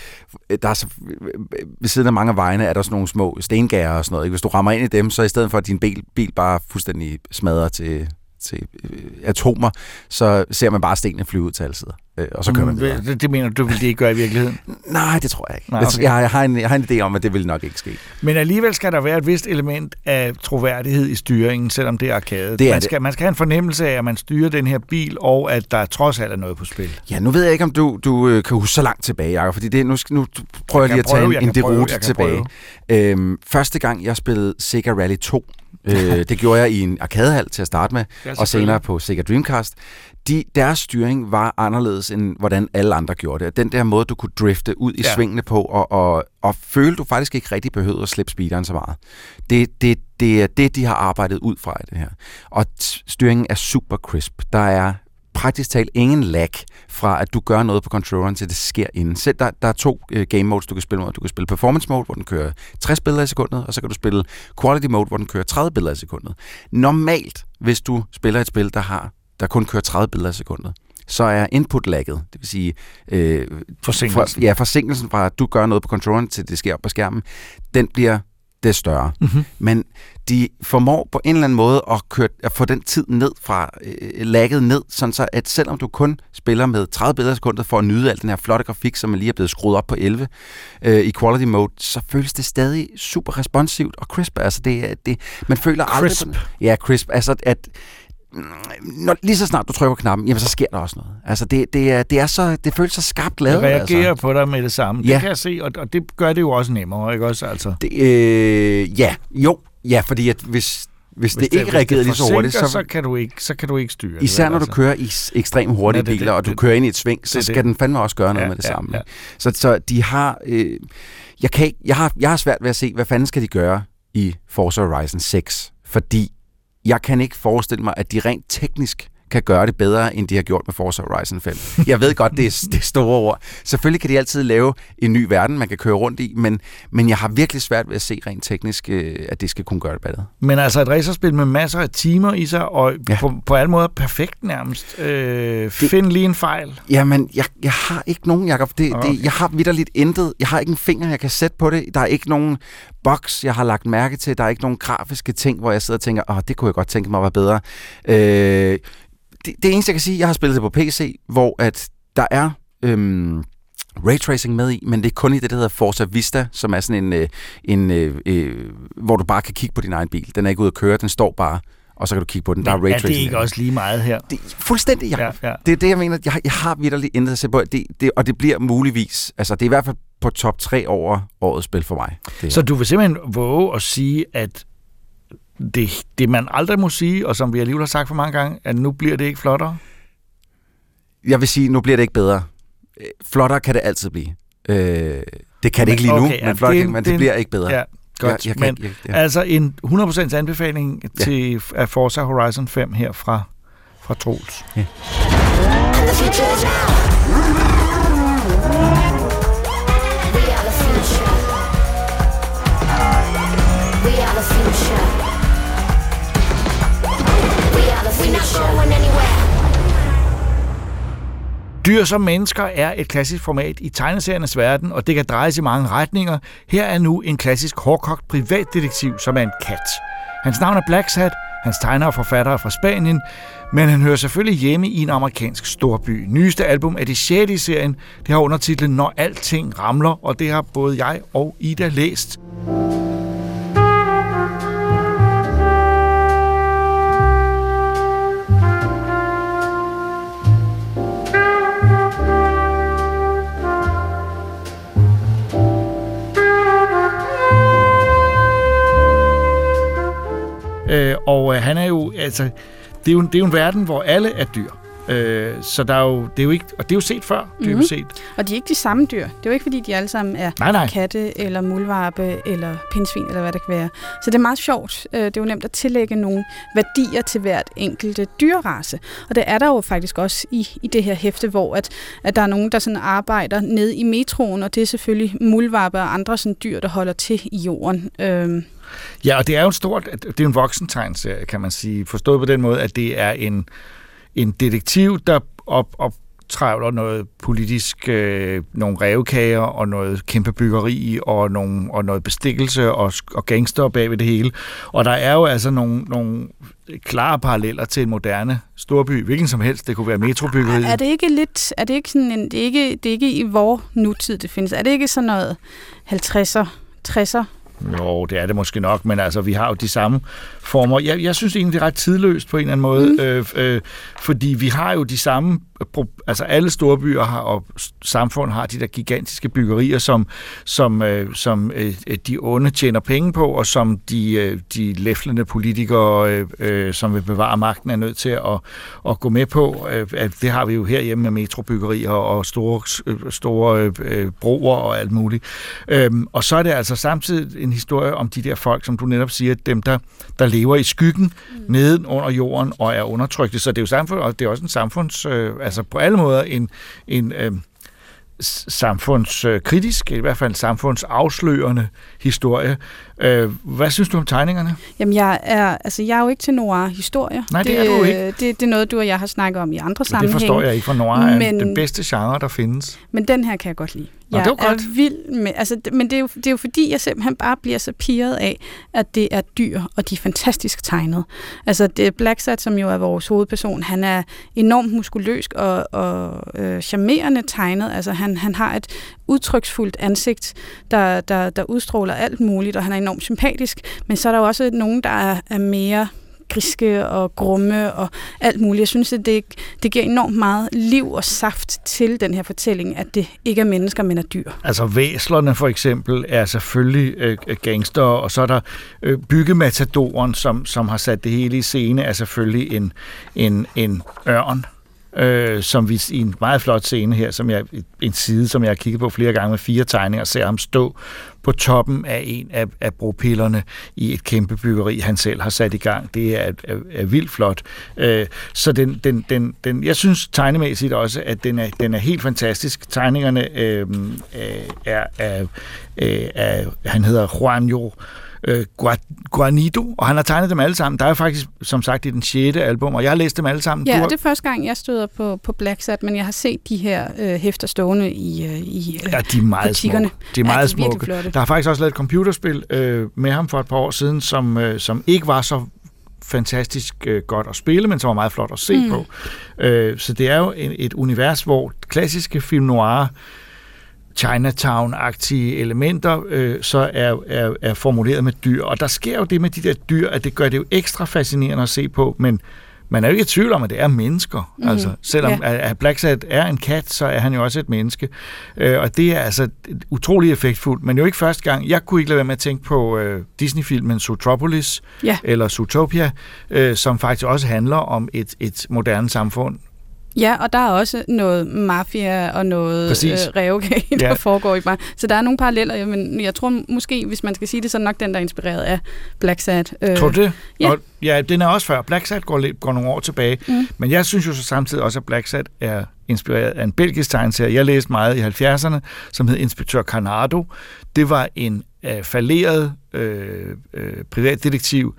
der er så, øh, ved siden af mange af vejene er der sådan nogle små stengærer og sådan noget. Ikke? Hvis du rammer ind i dem, så i stedet for at din bil, bil bare fuldstændig smadrer til, til øh, atomer, så ser man bare stenene flyve ud til alle sider. Øh, og så kører man videre. Mm, det, det mener du, vil det ikke gøre i virkeligheden? <laughs> Nej, det tror jeg ikke. Nej, okay. jeg, har- jeg, har en, jeg har en idé om, at det vil nok ikke ske. Men alligevel skal der være et vist element af troværdighed i styringen, selvom det er arkade. Det er man, det. skal, man skal have en fornemmelse af, at man styrer den her bil, og at der trods alt er noget på spil. Ja, nu ved jeg ikke, om du, du øh, kan huske så langt tilbage, Jacob, fordi det, nu, nu prøver jeg, Jeg lige at tage prøve, jeg en, en prøve, kan tilbage. Øhm, første gang, jeg spillede Sega Rally 2, øh, <laughs> det gjorde jeg i en arkadehal til at starte med, Ja, og senere på Sega Dreamcast. De, deres styring var anderledes, end hvordan alle andre gjorde det. Den der måde, du kunne drifte ud i Ja. svingene på, og, og, og føle, du faktisk ikke rigtig behøvede at slippe speederen så meget. Det, det, det er det, de har arbejdet ud fra i det her. Og styringen er super crisp. Der er praktisk talt ingen lag fra, at du gør noget på controlleren, til det sker inden. Selv der, der er to uh, game modes, du kan spille med. Du kan spille performance mode, hvor den kører 60 billeder i sekundet, og så kan du spille quality mode, hvor den kører 30 billeder i sekundet. Normalt, hvis du spiller et spil, der har der kun kører 30 billeder i sekundet, så er input-lagget, det vil sige øh, Forsinkelsen. Fra, ja, forsinkelsen fra, at du gør noget på controlleren, til det sker op på skærmen, den bliver det større. Mhm. Men de formår på en eller anden måde at, køre, at få den tid ned fra øh, lagget ned, sådan så at selvom du kun spiller med 30 billeder sekundet for at nyde al den her flotte grafik, som lige er blevet skruet op på 11 øh, i quality mode, så føles det stadig super responsivt og crisp. Altså det, det, man føler Crisp. aldrig... Ja, crisp. Altså at når, lige så snart du trykker knappen, jamen så sker der også noget. Altså det, det, er, det, er så, det føles så skarpt Jeg lavet. reagerer altså. på dig med det samme. Det Ja. kan jeg se, og, og det gør det jo også nemmere, ikke også? Altså, Det, øh, ja, jo. Ja, fordi at hvis, hvis, hvis det ikke reagerede lige så hurtigt, så, så kan du ikke, så kan du ikke styre det. især vel, når du altså. kører i ekstremt hurtige Ja, det er biler, det. og du Det- kører ind i et sving, så det skal det. den fandme også gøre noget Ja, med det ja, samme. ja. Så, så de har... Øh, jeg, kan ikke, jeg, har, jeg har svært ved at se, hvad fanden skal de gøre i Forza Horizon 6, fordi jeg kan ikke forestille mig, at de rent teknisk kan gøre det bedre, end de har gjort med Forza Horizon 5. Jeg ved godt, det er, det er store ord. Selvfølgelig kan de altid lave en ny verden, man kan køre rundt i, men, men jeg har virkelig svært ved at se rent teknisk, øh, at det skal kunne gøre det bedre. Men altså et racerspil med masser af timer i sig, og ja. På, på alle måder perfekt nærmest. Øh, find lige en fejl. Jamen, jeg, jeg har ikke nogen, Jacob. Det, Okay. det, jeg har vidderligt intet. Jeg har ikke en finger, jeg kan sætte på det. Der er ikke nogen boks, jeg har lagt mærke til. Der er ikke nogen grafiske ting, hvor jeg sidder og tænker, åh, det kunne jeg godt tænke mig var bedre. Øh, det, det eneste, jeg kan sige, jeg har spillet det på PC, hvor at der er... Øhm, raytracing med i, men det er kun i det, der hedder Forza Vista, som er sådan en, øh, en øh, øh, hvor du bare kan kigge på din egen bil. Den er ikke ude at køre, den står bare, og så kan du kigge på den. Der er Men er raytracing. det ikke med. også lige meget her? Det, fuldstændig, ja. Ja, ja. Det er det, jeg mener. Jeg, har- jeg har vidderligt intet at se på. Det, det, og det bliver muligvis, altså det er i hvert fald på top 3 over årets spil for mig. Det, Så du vil simpelthen våge at sige, at det, det man aldrig må sige, og som vi alligevel har sagt for mange gange, at nu bliver det ikke flottere? Jeg vil sige, nu bliver det ikke bedre. Øh, Flottere kan det altid blive. Øh, det kan det ikke lige nu, Okay, ja, men, flot, det men det, det er- bliver ikke bedre. Ja, godt. Jeg, jeg kan men ikke, jeg, ja. altså en 100% anbefaling Ja. til af Forza Horizon 5 her fra, fra Troels. We Dyr som mennesker er et klassisk format i tegneseriernes verden, og det kan drejes i mange retninger. Her er nu en klassisk hårdkogt privatdetektiv, som er en kat. Hans navn er Blacksat, hans tegner og forfatter er fra Spanien, men han hører selvfølgelig hjemme i en amerikansk storby. Nyeste album er det 6. i serien. Det har undertitlen Når alting ramler, og det har både jeg og Ida læst. Og øh, han er jo, altså, det er jo, det er jo en verden, hvor alle er dyr. Øh, så der er jo, det er jo ikke, og det er jo set før, dybest Mhm. set. Og de er ikke de samme dyr. Det er jo ikke, fordi de alle sammen er Nej, nej. katte, eller muldvarpe, eller pindsvin, eller hvad det kan være. Så det er meget sjovt. Øh, Det er jo nemt at tillægge nogle værdier til hvert enkelte dyrrace. Og det er der jo faktisk også i, i det her hæfte, hvor at, at der er nogen, der sådan arbejder ned i metroen, og det er selvfølgelig muldvarpe og andre sådan dyr, der holder til i jorden. Øhm, Ja, og det er jo et stort, det er en voksentegnserie, kan man sige. Forstået på den måde, at det er en, en detektiv, der op, optrævler noget politisk, øh, nogle revkager og noget kæmpe byggeri og, nogle, og noget bestikkelse og, og gangster bag ved det hele. Og der er jo altså nogle, nogle klare paralleller til en moderne storby, hvilken som helst. Det kunne være metrobyggeriet. er det ikke lidt, er det ikke sådan en, det er ikke, det er ikke i vor nutid, det findes. Er det ikke sådan noget 50'er, 60'er? Jo, det er det måske nok, men altså, vi har jo de samme former. Jeg, jeg synes egentlig, det er ret tidløst på en eller anden måde, mm. øh, øh, fordi vi har jo de samme, altså alle store byer har, og samfund har de der gigantiske byggerier, som, som, øh, som øh, de onde tjener penge på, og som de, øh, de læflende politikere, øh, øh, som vil bevare magten, er nødt til at, at gå med på. Øh, det har vi jo herhjemme med metrobyggerier og store, øh, store øh, broer og alt muligt. Øhm, og så er det altså samtidig en historie om de der folk, som du netop siger, dem der, der lever i skyggen mm. nede under jorden og er undertrykte. Så det er jo samfund, og det er også en samfunds, øh, altså på alle måder en, en øh, samfundskritisk, i hvert fald en samfundsafslørende historie. Øh, hvad synes du om tegningerne? Jamen, jeg er, altså, jeg er jo ikke til noir-historier. Nej, det er du ikke. Det, det er noget, du og jeg har snakket om i andre Men det sammenhænge. forstår jeg ikke, for noir er Men- den bedste genre, der findes. Men den her kan jeg godt lide. Nå, Jeg det var er godt. vild med, altså, men det er, jo, det er jo fordi, jeg simpelthen bare bliver så pirret af, at det er dyr, og de er fantastisk tegnet. Altså, det er Blacksat, som jo er vores hovedperson, han er enormt muskuløs og, og øh, charmerende tegnet. Altså, han, han har et udtryksfuldt ansigt, der, der, der udstråler alt muligt, og han er enormt sympatisk. Men så er der jo også nogen, der er, er mere griske og grumme og alt muligt. Jeg synes, at det, det giver enormt meget liv og saft til den her fortælling, at det ikke er mennesker, men er dyr. Altså væslerne for eksempel er selvfølgelig øh, øh gangster, og så er der øh, byggematadoren, som, som har sat det hele i scene, er selvfølgelig en, en, en ørn, øh, som vi i en meget flot scene her, som jeg, en side, som jeg har kigget på flere gange med fire tegninger, ser ham stå på toppen af en af, af bropillerne i et kæmpe byggeri, han selv har sat i gang. Det er, er, er vildt flot. Øh, så den, den, den, den, jeg synes tegnemæssigt også, at den er, den er helt fantastisk. Tegningerne øh, er, er, øh, er, han hedder Juanjo øh, Gua- Guanido, og han har tegnet dem alle sammen. Der er faktisk, som sagt, i den sjette album, og jeg har læst dem alle sammen. Ja, har- det er første gang, jeg støder på, på Blacksat, men jeg har set de her øh, hæfter stående i, øh, i øh, Ja, de er meget butikkerne. smukke. De er Ja, meget de er smukke. flotte. Der har faktisk også lavet et computerspil øh, med ham for et par år siden, som, øh, som ikke var så fantastisk øh, godt at spille, men som var meget flot at se mm. på. Øh, så det er jo en, et univers, hvor klassiske film noir Chinatown-agtige elementer, øh, så er, er, er formuleret med dyr. Og der sker jo det med de der dyr, at det gør det jo ekstra fascinerende at se på, men man er jo ikke i tvivl om, at det er mennesker. Mm. Altså, selvom ja. at Blacksat er en kat, så er han jo også et menneske. Øh, og det er altså utrolig effektfuldt, men jo ikke første gang. Jeg kunne ikke lade være med at tænke på øh, Disney-filmen Zootropolis, Ja. eller Zootopia, øh, som faktisk også handler om et, et moderne samfund, Ja, og der er også noget mafia og noget øh, Præcis. revkage, der Ja. foregår i bare. Så der er nogle paralleller, men jeg tror måske, hvis man skal sige det, så er nok den, der er inspireret af Blacksat. Øh, Tror du det? ja. Og, ja, den er også før. Blacksat går, lidt- går nogle år tilbage. Mm. Men jeg synes jo så samtidig også, at Blacksat er inspireret af en belgisk tegneserie. Jeg læste meget i 70'erne, som hed Inspektør Carnado. Det var en øh, falderet øh, øh, privatdetektiv.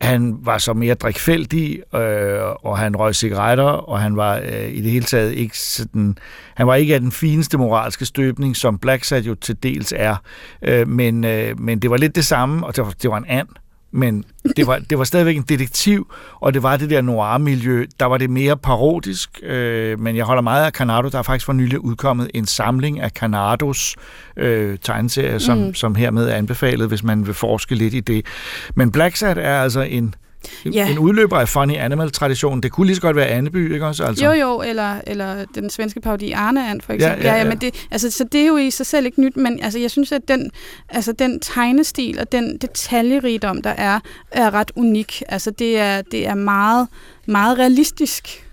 Han var så mere drikfældig, øh, og han røg cigaretter, og han var øh, i det hele taget ikke sådan... Han var ikke af den fineste moralske støbning, som Blacksat jo til dels er. Øh, men, øh, men det var lidt det samme, og det var, det var en and. Men det var, det var stadigvæk en detektiv, og det var det der noir-miljø. Der var det mere parodisk, øh, men jeg holder meget af Canardo. Der er faktisk for nylig udkommet en samling af Canardos øh, tegneserier, som, Mm. som hermed er anbefalet, hvis man vil forske lidt i det. Men Blacksat er altså en, Ja. Ja. en udløber af Funny Animal-traditionen. Det kunne lige så godt være Anneby, ikke også? Altså. Jo, jo, eller, eller den svenske parodi Arne And, for eksempel. Ja, ja, ja. men det, altså, så det er jo i sig selv ikke nyt, men altså, jeg synes, at den, altså, den tegnestil og den detaljerigdom, der er, er ret unik. Altså, det er, det er meget, meget realistisk.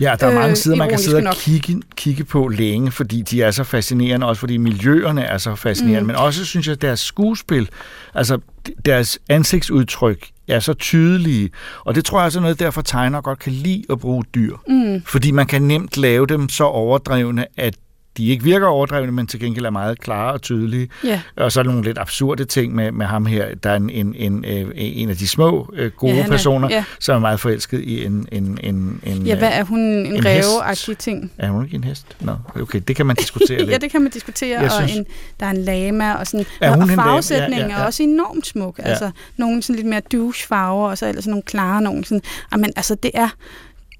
Ja, der er mange Øh, sider, man kan sidde og nok. kigge, kigge på længe, fordi de er så fascinerende, også fordi miljøerne er så fascinerende, Mm. men også synes jeg, at deres skuespil, altså deres ansigtsudtryk er så tydelige, og det tror jeg også er noget, derfor tegner godt kan lide at bruge dyr. Mm. Fordi man kan nemt lave dem så overdrevne, at de ikke virker overdrevne, men til gengæld er meget klare og tydelige. Ja. Og så er der nogle lidt absurde ting med, med ham her. Der er en, en, en, øh, en af de små øh, gode Ja, er- personer, ja. som er meget forelsket i en... en, en, en Ja, hvad er hun? En, en ræveagtig ting? Er hun ikke en hest? Nå, okay, det kan man diskutere <laughs> lidt. ja, det kan man diskutere, Jeg og synes- en, der er en lama, og sådan, Er og farvesætningen Ja, ja, ja. er også enormt smuk. Ja. Altså, nogle sådan lidt mere douche farver, og så ellers sådan nogle klare, nogle sådan, men altså, det er,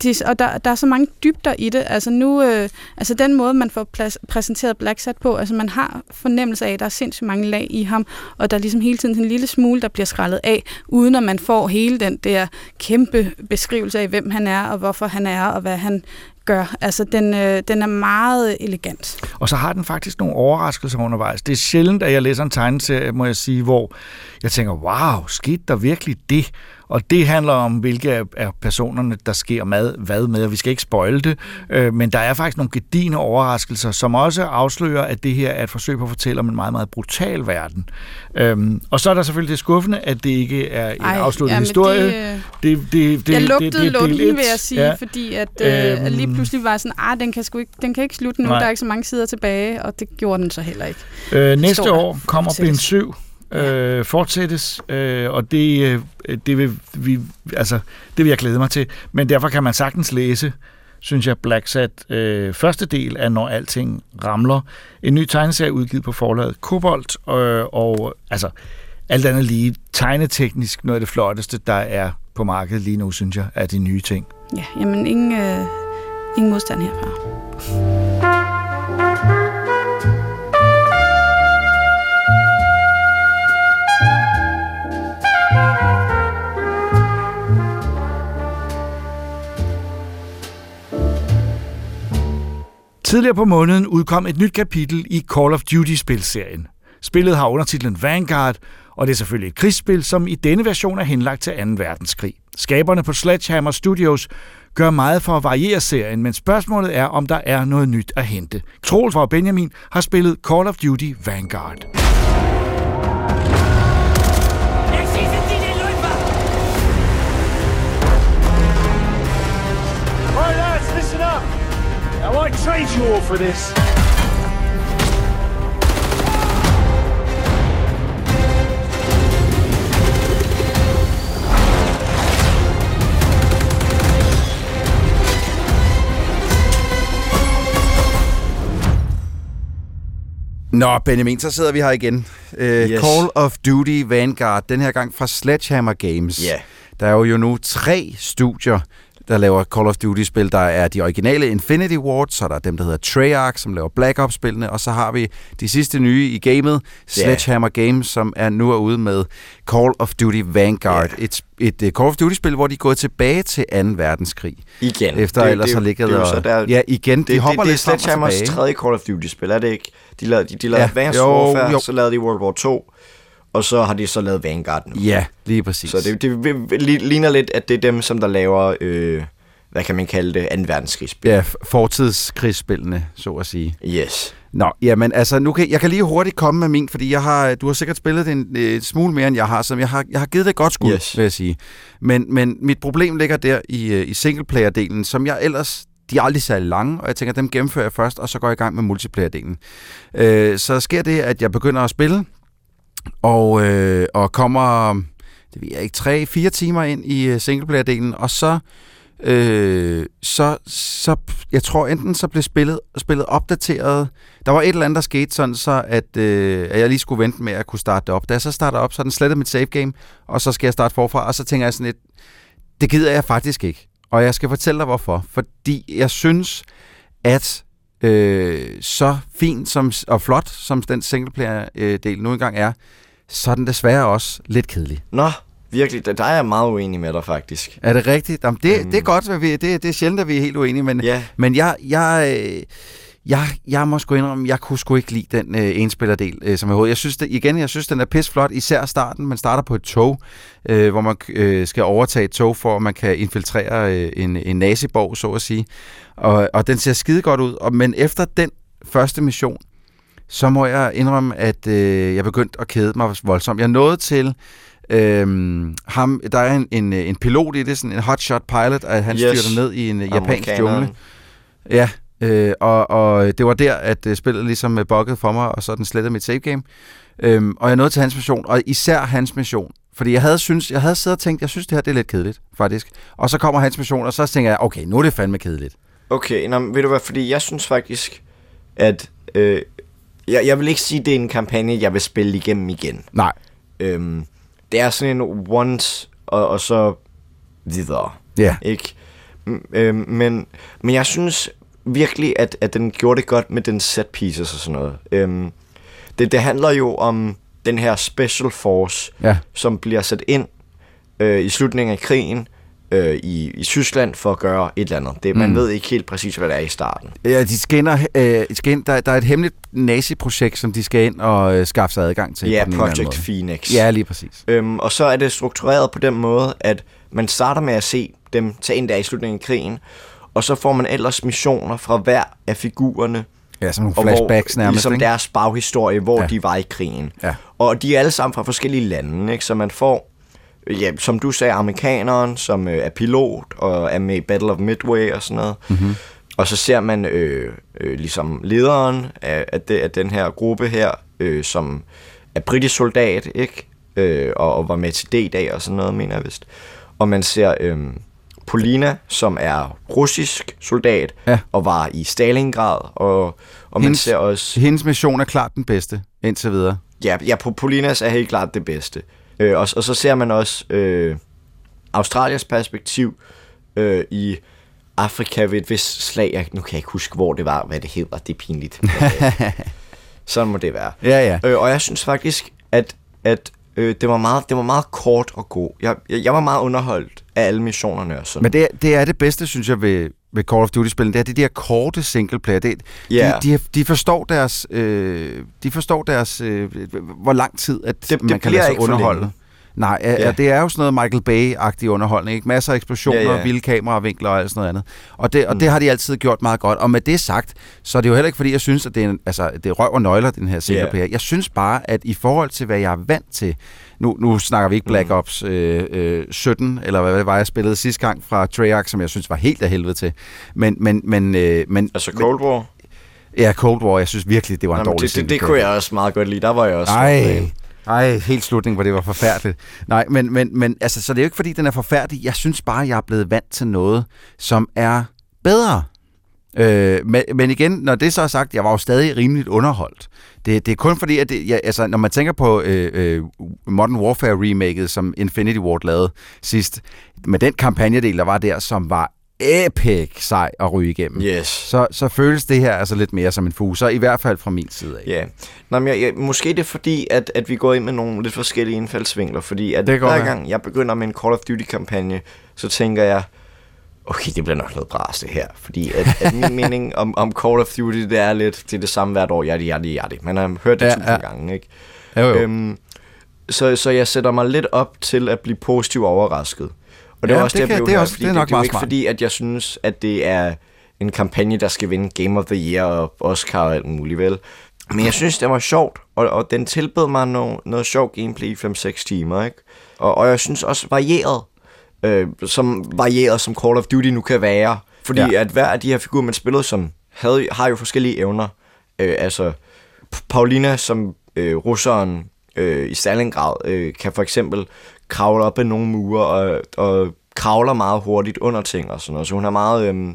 det, og der, der er så mange dybder i det. Altså nu, øh, altså den måde, man får plads, præsenteret Black Sat på, altså man har fornemmelse af, at der er sindssygt mange lag i ham, og der er ligesom hele tiden en lille smule, der bliver skrællet af, uden at man får hele den der kæmpe beskrivelse af, hvem han er, og hvorfor han er, og hvad han gør. Altså den, øh, den er meget elegant. Og så har den faktisk nogle overraskelser undervejs. Det er sjældent, at jeg læser en tegneserie, må jeg sige, hvor jeg tænker, wow, skete der virkelig det? Og det handler om, hvilke af- personerne, der sker mad, hvad med, og vi skal ikke spoile det, øh, men der er faktisk nogle gedigende overraskelser, som også afslører, at det her er et forsøg på at fortælle om en meget, meget brutal verden. Øhm, og så er der selvfølgelig det skuffende, at det ikke er en Ej, afsluttet jamen, historie. det, det, det, det, jeg det- lugtede det- det er del lunden, et. vil jeg sige, Ja. ja. fordi at, øh, Øhm. lige pludselig var sådan, ah, den kan, sgu ikke, den kan ikke slutte nu, Nej. der er ikke så mange sider tilbage, og det gjorde den så heller ikke. Øh, næste år kommer bind fortælles. 7, øh, fortsættes, øh, og det, øh, det, vil vi, altså, det vil jeg glæde mig til. Men derfor kan man sagtens læse, synes jeg, Black Sat, øh, første del af Når Alting Ramler. En ny tegneserie udgivet på forlaget Kobolt, øh, og altså, alt andet lige tegneteknisk noget af det flotteste, der er på markedet lige nu, synes jeg, er de nye ting. Ja, jamen ingen, øh, ingen modstand herfra. Tidligere på måneden udkom et nyt kapitel i Call of Duty-spilserien. Spillet har undertitlen Vanguard, og det er selvfølgelig et krigsspil, som i denne version er henlagt til 2. verdenskrig. Skaberne på Sledgehammer Studios gør meget for at variere serien, men spørgsmålet er, om der er noget nyt at hente. Troels og Benjamin har spillet Call of Duty Vanguard. I won't trade you all for this. Nå, Benjamin, så sidder vi her igen. Uh, yes. Call of Duty Vanguard, den her gang fra Sledgehammer Games. Ja. Der er jo nu tre studier, der laver Call of Duty-spil. Der er de originale Infinity Ward, så der er dem, der hedder Treyarch, som laver Black Ops-spillene, og så har vi de sidste nye i gamet, Sledgehammer Games, som er nu er ude med Call of Duty Vanguard. Et, et, et Call of Duty-spil, hvor de er gået tilbage til 2. verdenskrig. Igen. Efter Det- ellers det har ligget det og... der- ja, igen, de det, hopper det, det er lidt frem og tilbage. tredje Call of Duty-spil, er det ikke? De lavede, de, de lavede Ja, Advanced jo, Warfare, jo. så lavede de World War 2, og så har de så lavet Vanguard nu. Ja, lige præcis. Så det, det, ligner lidt, at det er dem, som der laver, øh, hvad kan man kalde det, 2. verdenskrigsspil. Ja, fortidskrigsspillene, så at sige. Yes. Nå, jamen altså, nu kan, jeg kan lige hurtigt komme med min, fordi jeg har, du har sikkert spillet en, et smule mere, end jeg har, så jeg har, jeg har givet det et godt skud, Yes. vil jeg sige. Men, men mit problem ligger der i, øh, i singleplayer-delen, som jeg ellers, de er aldrig særlig lange, og jeg tænker, dem gennemfører jeg først, og så går jeg i gang med multiplayer-delen. Øh, så sker det, at jeg begynder at spille, og, øh, og kommer, det ved jeg ikke, tre, fire timer ind i øh, singleplayer-delen, og så øh, så, så jeg tror enten så blev spillet, spillet opdateret. Der var et eller andet, der skete sådan så, at, øh, at jeg lige skulle vente med at kunne starte det op. Da jeg så starter op, så er den slettet mit save game, og så skal jeg starte forfra, og så tænker jeg sådan lidt, det gider jeg faktisk ikke. Og jeg skal fortælle dig hvorfor. Fordi jeg synes, at øh, så fint som, og flot, som den singleplayer-del nu engang er, så er den desværre også lidt kedelig. Nå, virkelig, der, er jeg meget uenig med dig faktisk. Er det rigtigt? Jamen, det, mm. det er godt, at vi, det, det er sjældent, at vi er helt uenige, men, Ja. men jeg, jeg, øh, jeg, jeg må sgu indrømme, jeg kunne sgu ikke lide den øh, enspillerdel, øh, som jeg havde. Jeg synes, det, igen, jeg synes, den er pissflot, især starten. Man starter på et tog, øh, hvor man øh, skal overtage et tog, for at man kan infiltrere øh, en, en naziborg, så at sige. Og, og den ser skide godt ud. Og, men efter den første mission, så må jeg indrømme, at øh, jeg begyndte at kede mig voldsomt. Jeg nåede til... Øhm, ham, der er en, en, en pilot i det, sådan en hotshot pilot, at han Yes. styrter ned i en japansk jungle. Ja, øh, og, og det var der, at øh, spillet ligesom øh, buggede for mig, og så den slettede mit save game. Øhm, og jeg nåede til hans mission, og især hans mission. Fordi jeg havde, synes, jeg havde siddet og tænkt, jeg synes, det her det er lidt kedeligt, faktisk. Og så kommer hans mission, og så tænker jeg, okay, nu er det fandme kedeligt. Okay, nå, ved du hvad, fordi jeg synes faktisk, at... Øh, jeg, jeg vil ikke sige, at det er en kampagne, jeg vil spille igennem igen. Nej. Øhm, det er sådan en once, og, og så videre. Ja. Ikke? M- øhm, men, men jeg synes virkelig, at, at den gjorde det godt med den set pieces og sådan noget. Øhm, det, det handler jo om den her special force, Ja. som bliver sat ind øh, i slutningen af krigen øh, i, i Tyskland for at gøre et eller andet. Det, man Mm. ved ikke helt præcis, hvad det er i starten. Ja, de skal ind og, øh, de skal ind, der, der er et hemmeligt nazi-projekt, som de skal ind og øh, skaffe sig adgang til. Ja, Project. Phoenix. Ja, lige præcis. Øhm, og så er det struktureret på den måde, at man starter med at se dem tage ind der i slutningen af krigen, og så får man ellers missioner fra hver af figurerne. Ja, sådan nogle og flashbacks hvor, nærmest, Ligesom ikke? deres baghistorie, hvor Ja. de var i krigen. Ja. Og de er alle sammen fra forskellige lande, ikke? så man får, ja, som du sagde, amerikaneren, som øh, er pilot og er med i Battle of Midway og sådan noget. Mhm. Og så ser man øh, øh, ligesom lederen af, af, de, af den her gruppe her, øh, som er britisk soldat, ikke? Øh, og, og var med til D-dag og sådan noget, mener jeg vist. Og man ser øh, Polina, som er russisk soldat, Ja. og var i Stalingrad, og, og man hendes, ser også... Hendes mission er klart den bedste, indtil videre. Ja, ja Po- Polinas er helt klart det bedste. Øh, og, og så ser man også øh, Australiens perspektiv øh, i Afrika ved et vist slag. Jeg, nu kan jeg ikke huske, hvor det var, hvad det hedder. Det er pinligt. <laughs> Øh, sådan må det være. Ja, ja. Øh, og jeg synes faktisk, at, at øh, det, var meget, det var meget kort og god. Jeg, jeg, jeg var meget underholdt af alle missionerne og sådan. Men det, det er det bedste, synes jeg, ved, ved Call of Duty-spillene. Det er de der korte singleplayer. Det, Ja. de, de, de forstår deres, øh, de forstår deres øh, hvor lang tid, at det man kan bliver lade sig underholde. Nej, ja. Ja, det er jo sådan noget Michael Bay-agtig underholdning. Ikke? Masser af eksplosioner, Ja, ja, ja. ja. vilde kameravinkler og alt sådan noget andet. Og, det, og Mm. det har de altid gjort meget godt. Og med det sagt, så er det jo heller ikke, fordi jeg synes, at det er, en, altså, det er røv og nøgler, den her singleplayer. Jeg synes bare, at i forhold til, hvad jeg er vant til, nu, nu snakker vi ikke Black Mm. Ops øh, øh, 17, eller hvad det var, jeg spillede sidste gang fra Treyarch, som jeg synes var helt af helvede til. Men, men, men, øh, men Altså Cold War? Ja, Cold War. Jeg synes virkelig, det var en men dårlig det, det, det kunne jeg også meget godt lide. Der var jeg også... Ej, ej, helt slutningen, hvor det var forfærdeligt. Nej, men, men, men altså, så det er jo ikke, fordi den er forfærdelig. Jeg synes bare, jeg er blevet vant til noget, som er bedre. Øh, men, men igen, når det så er sagt, jeg var jo stadig rimeligt underholdt. Det, det er kun fordi, at det, jeg, altså, når man tænker på øh, øh, Modern Warfare remaket, som Infinity Ward lavede sidst, med den kampagnedel, der var der, som var epic sej at ryge igennem, Yes. så, så føles det her altså lidt mere som en fuser, i hvert fald fra min side af. Ja, Nå, men jeg, jeg, måske det er fordi, at, at vi går ind med nogle lidt forskellige indfaldsvinkler, fordi at hver gang jeg begynder med en Call of Duty-kampagne, så tænker jeg, okay, det bliver nok noget bras det her, fordi at, at min <laughs> mening om, om Call of Duty, det er lidt, det er det samme hvert år, ja, ja, ja, Man har hørt det Ja, tusind ja. gange, ikke? Jo, jo. Øhm, så, så jeg sætter mig lidt op til at blive positivt overrasket. Og det Ja, er også det det, jeg kan- blev det er også- det er nok det, det er jo ikke smart. fordi, at jeg synes, at det er en kampagne, der skal vinde Game of the Year og Oscar og alt muligt, vel? Men jeg synes, det var sjovt, og, og den tilbød mig noget, noget sjovt gameplay i 5-6 timer, ikke? Og, og jeg synes også varieret, øh, som varieret som Call of Duty nu kan være. Fordi Ja. at hver af de her figurer, man spillede som, havde, har jo forskellige evner. Øh, altså, Paulina som øh, russeren øh, i Stalingrad øh, kan for eksempel kravle op ad nogle mure og, og kravler meget hurtigt under ting og sådan noget. Så hun er meget øh,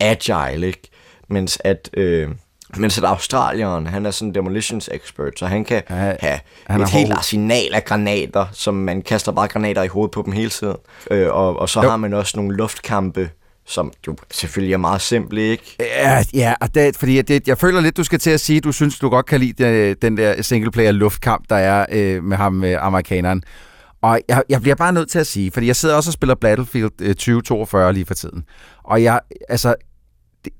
agile, ikke? Mens at, øh, mens at australieren, han er sådan en demolitions expert, så han kan Ja, have han et helt hård. arsenal af granater, som man kaster bare granater i hovedet på dem hele tiden. Øh, og, og så Jo. har man også nogle luftkampe, som jo selvfølgelig er meget simple, ikke? Ja, ja og det, fordi det, jeg føler lidt, du skal til at sige, du synes, du godt kan lide øh, den der singleplayer luftkamp, der er øh, med ham, øh, amerikaneren. Og jeg, jeg bliver bare nødt til at sige, fordi jeg sidder også og spiller Battlefield øh, 2042 lige for tiden. Og jeg, altså,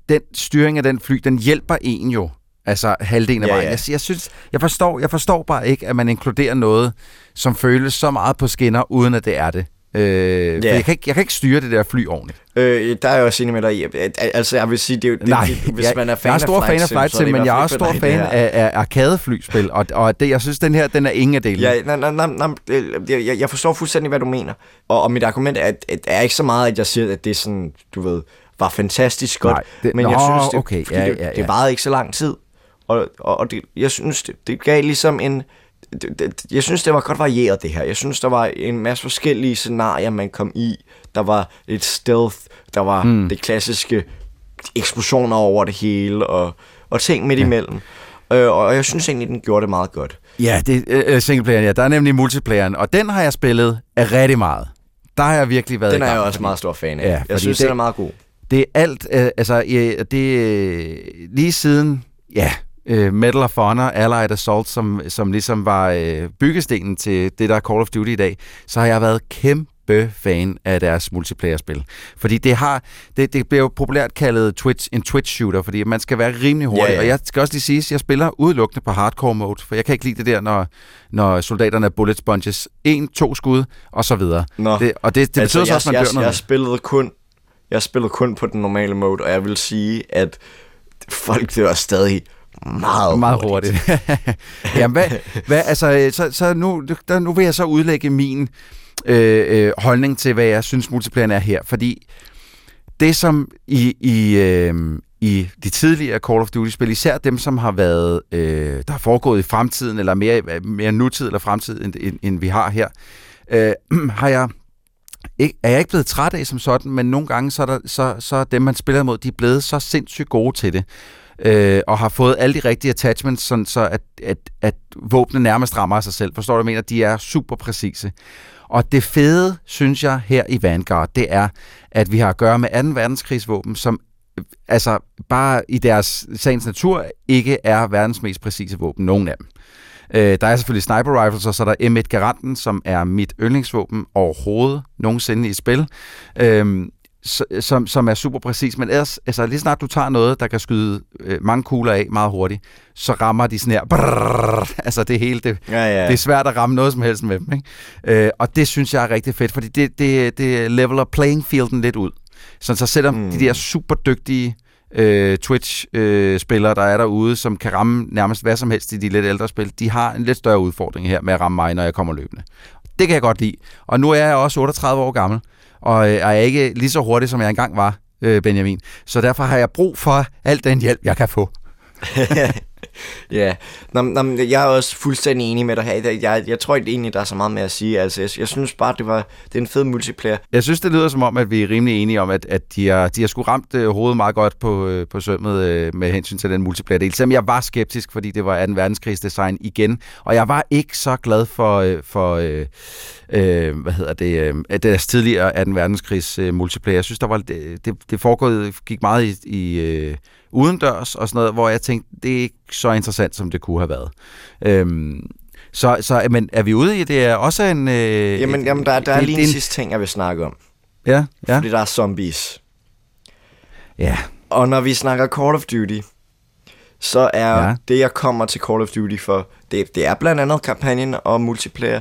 den styring af den fly, den hjælper en jo. Altså halvdelen af Ja, vejen. ja. Jeg, jeg, synes, jeg, forstår, jeg forstår bare ikke, at man inkluderer noget, som føles så meget på skinner, uden at det er det. Øh, Ja. jeg, kan ikke, jeg kan ikke styre det der fly ordentligt. Øh, der er jeg også enig med dig i. Altså, jeg vil sige, det er. Det, Nej, det, hvis jeg, man er fan jeg er stor af fan af Flight Sim, men jeg er også stor fan af, af arkadeflyspil, og, og det, jeg synes, den her, den er ingen af delene. Ja, nej, nej, nej, nej, jeg, jeg- jeg forstår fuldstændig, hvad du mener. Og, og mit argument er, at, at er ikke så meget, at jeg siger, at det er sådan, du ved, var fantastisk godt. Nej, det- men jeg Nå, synes, det, okay, ja, det, ja, ja. det varede ikke så lang tid. Og, og, og det, jeg synes, det, det gav ligesom en... Det, det, jeg synes, det var godt varieret, det her. Jeg synes, der var en masse forskellige scenarier, man kom i. Der var lidt stealth, der var mm. det klassiske eksplosioner over det hele, og, og ting midt imellem. Øh, og jeg synes egentlig, den gjorde det meget godt. Ja, det er uh, singleplayeren, ja. Der er nemlig multiplayeren, og den har jeg spillet rigtig meget. Der har jeg virkelig været Den er jeg også meget stor fan af. Ja, jeg synes, det- den er meget god. Det er alt, øh, altså, øh, det øh, lige siden, ja, øh, Medal of Honor, Allied Assault, som, som ligesom var øh, byggestenen til det, der er Call of Duty i dag, så har jeg været kæmpe fan af deres multiplayer-spil. Fordi det har, det, det bliver jo populært kaldet Twitch, en Twitch-shooter, fordi man skal være rimelig hurtig. Ja, ja. Og jeg skal også lige sige, at jeg spiller udelukkende på hardcore mode, for jeg kan ikke lide det der, når, når soldaterne er bullet sponges. En, to skud, og så videre. Nå. Det, og det, det betyder så jeg, også, at man jeg, dør noget. jeg, spillede kun, jeg spillede kun på den normale mode, og jeg vil sige, at folk dør stadig meget, meget hurtigt. <laughs> Jamen, hvad, hvad, altså, øh, så, så nu, der, nu vil jeg så udlægge min øh, øh, holdning til, hvad jeg synes multiplayeren er her. Fordi det, som i, i, øh, i de tidligere Call of Duty-spil, især dem, som har været, øh, der har foregået i fremtiden, eller mere, mere nutid eller fremtid, end, end, end vi har her, øh, <clears throat> har jeg ikke, er jeg ikke blevet træt af som sådan, men nogle gange så er, der, så, så er dem, man spiller mod, de er blevet så sindssygt gode til det, øh, og har fået alle de rigtige attachments, sådan så at, at, at våbnene nærmest rammer af sig selv. Forstår du, jeg mener? De er super præcise. Og det fede, synes jeg, her i Vanguard, det er, at vi har at gøre med 2. verdenskrigsvåben, som altså bare i deres sagens natur ikke er verdens mest præcise våben, nogen af dem. Øh, der er selvfølgelig sniper rifles, og så er der M1 Garanten, som er mit yndlingsvåben overhovedet nogensinde i spil. Øh, som, som er super præcis, men ellers, altså lige snart du tager noget, der kan skyde øh, mange kugler af meget hurtigt, så rammer de sådan her, brrrr, altså det hele, det, Ja, ja. det er svært at ramme noget som helst med dem, ikke? Øh, og det synes jeg er rigtig fedt, fordi det, det, det leveler playing fielden lidt ud. Så, så selvom mm. de der super dygtige øh, Twitch-spillere, der er derude, som kan ramme nærmest hvad som helst i de lidt ældre spil, de har en lidt større udfordring her med at ramme mig, når jeg kommer løbende. Det kan jeg godt lide. Og nu er jeg også 38 år gammel, og øh, er ikke lige så hurtig, som jeg engang var, øh, Benjamin. Så derfor har jeg brug for al den hjælp, jeg kan få. <laughs> <laughs> Ja, nå, nå, men jeg er også fuldstændig enig med dig her. Jeg, jeg, jeg tror ikke egentlig, der er så meget mere at sige. Altså, jeg, jeg synes bare, det var det er en fed multiplayer. Jeg synes, det lyder som om, at vi er rimelig enige om, at, at de, har, de har sgu ramt øh, hovedet meget godt på, øh, på sømmet øh, med hensyn til den multiplayer-del. Selvom jeg var skeptisk, fordi det var 2. verdenskrigsdesign igen. Og jeg var ikke så glad for, øh, for øh, øh, hvad hedder det, øh, deres tidligere 2. verdenskrigs øh, multiplayer. Jeg synes, der var, det, det, det foregået, gik meget i, i øh, udendørs og sådan noget, hvor jeg tænkte, det er ikke så interessant, som det kunne have været. Øhm, så, så men er vi ude i, det er også en... Øh, Jamen, et- jamen der, der er lige en er sidste ting, jeg vil snakke om. Ja, ja. Fordi der er zombies. Ja. Og når vi snakker Call of Duty, så er ja. det, jeg kommer til Call of Duty for, det, det er blandt andet kampagnen og multiplayer,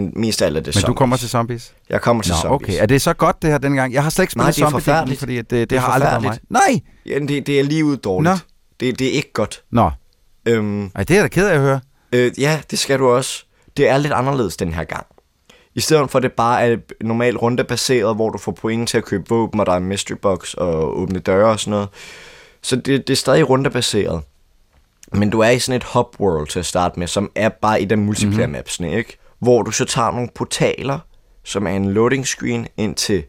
men mest af alt er det Men zombies. du kommer til zombies? Jeg kommer til Nå, zombies. okay. Er det så godt, det her dengang? Jeg har slet ikke Nej, spillet det er zombie forfærdeligt. fordi det, det, det er har aldrig været mig. Nej! Ja, det, det er lige ud dårligt. Nå. Det, det er ikke godt. Nå. Øhm, Ej, det er jeg da ked af at høre. Øh, ja, det skal du også. Det er lidt anderledes den her gang. I stedet for at det bare er normalt rundebaseret, hvor du får point til at købe våben, og der er en mystery box og åbne døre og sådan noget. Så det, det er stadig rundebaseret. Men du er i sådan et hub world til at starte med, som er bare i den multiplayer mapsene, ikke? Hvor du så tager nogle portaler, som er en loading screen ind til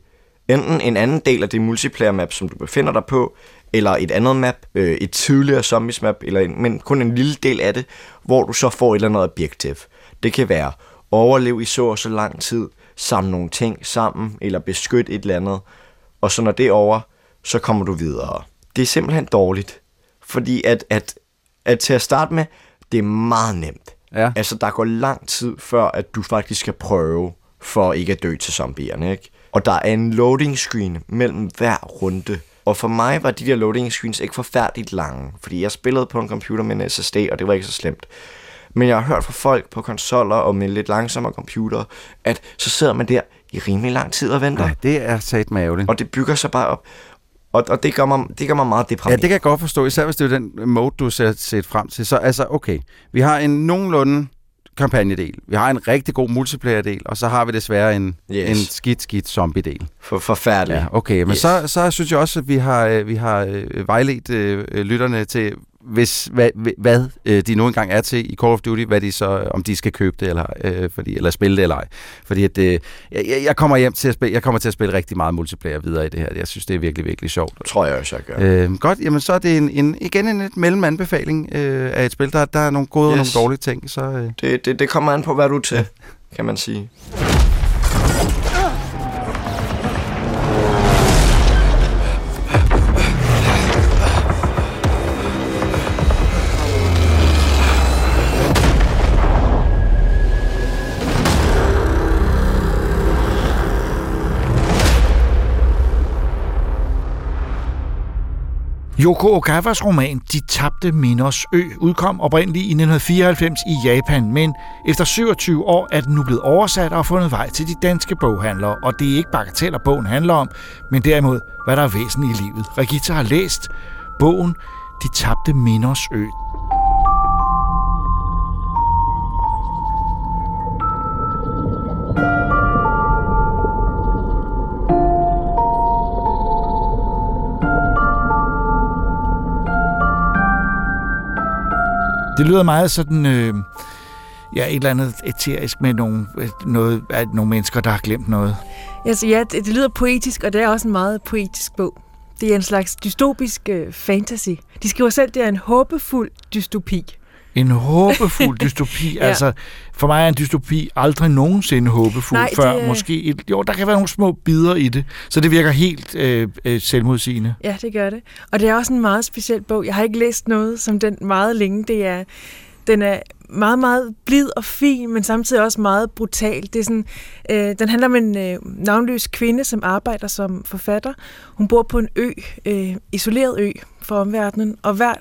enten en anden del af det multiplayer map, som du befinder dig på, eller et andet map, øh, et tidligere zombies map, eller en, men kun en lille del af det, hvor du så får et eller andet objektiv. Det kan være overleve i så og så lang tid, samle nogle ting sammen, eller beskytte et eller andet, og så når det er over, så kommer du videre. Det er simpelthen dårligt, fordi at, at, at til at starte med, det er meget nemt. Ja. Altså, der går lang tid, før at du faktisk skal prøve, for ikke at dø til zombierne, ikke? Og der er en loading screen mellem hver runde, Og for mig var de der loading screens ikke forfærdeligt lange, fordi jeg spillede på en computer med en SSD, og det var ikke så slemt. Men jeg har hørt fra folk på konsoller og med lidt langsommere computer, at så sidder man der i rimelig lang tid og venter. Ja, det er sat med ærgerligt. Og det bygger sig bare op. Og, og det, gør mig, det gør mig meget Ja, deprimeret. det kan jeg godt forstå, især hvis det er den mode, du ser set frem til. Så altså, okay, vi har en nogenlunde kampagnedel, vi har en rigtig god multiplayer-del, og så har vi desværre en, Yes. en skidt, skidt zombie-del. For, forfærdeligt. Ja, okay, men Yes. så, så synes jeg også, at vi har, øh, vi har øh, vejledt øh, lytterne til, hvis, hvad, hvad øh, de nu engang er til i Call of Duty, hvad de så, om de skal købe det eller, øh, fordi, eller spille det eller ej. Fordi at, øh, jeg, jeg kommer hjem til at spille, jeg kommer til at spille rigtig meget multiplayer videre i det her. Jeg synes, det er virkelig, virkelig sjovt. Tror jeg også, jeg gør. Øh, godt, jamen så er det en, en, igen en lidt mellemanbefaling øh, af et spil. Der, der er nogle gode yes. og nogle dårlige ting. Så, øh. Det, det, det kommer an på, hvad du er til, kan man sige. Yoko Ogawas roman De tabte minders ø udkom oprindeligt i 1994 i Japan, men efter 27 år er den nu blevet oversat og fundet vej til de danske boghandlere, og det er ikke bagateller, bogen handler om, men derimod, hvad der er væsen i livet. Regita har læst bogen De tabte minders ø. Det lyder meget sådan, øh, ja, et eller andet eterisk med nogle, øh, noget, at nogle mennesker, der har glemt noget. Altså, ja, det, det lyder poetisk, og det er også en meget poetisk bog. Det er en slags dystopisk øh, fantasy. De skriver selv, det er en håbefuld dystopi. En håbefuld <laughs> dystopi. Ja. Altså, for mig er en dystopi aldrig nogensinde håbefuld Nej, før. det Måske et, jo, der kan være nogle små bidder i det, så det virker helt øh, øh, selvmodsigende. Ja, det gør det. Og det er også en meget speciel bog. Jeg har ikke læst noget som den meget længe. Det er, den er meget, meget blid og fin, men samtidig også meget brutal. Det er sådan, øh, den handler om en øh, navnløs kvinde, som arbejder som forfatter. Hun bor på en ø, øh, isoleret ø fra omverdenen, og hver...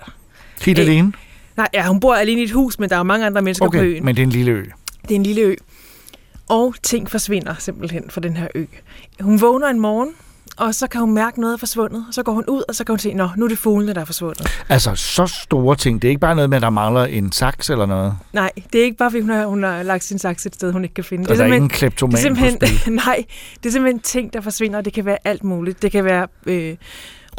Helt Øh, alene? Nej, ja, hun bor alene i et hus, men der er jo mange andre mennesker på Okay, øen. men det er en lille ø. Det er en lille ø. Og ting forsvinder simpelthen fra den her ø. Hun vågner en morgen, og så kan hun mærke noget er forsvundet. Så går hun ud, og så kan hun se, nå, nu er det fuglene, der er forsvundet. Altså, så store ting. Det er ikke bare noget med, at der mangler en saks eller noget. Nej, det er ikke bare, fordi hun har, hun har lagt sin saks et sted, hun ikke kan finde. Og der er ingen kleptoman det er på simpelthen, <laughs> Nej, det er simpelthen ting, der forsvinder, og det kan være alt muligt. Det kan være øh,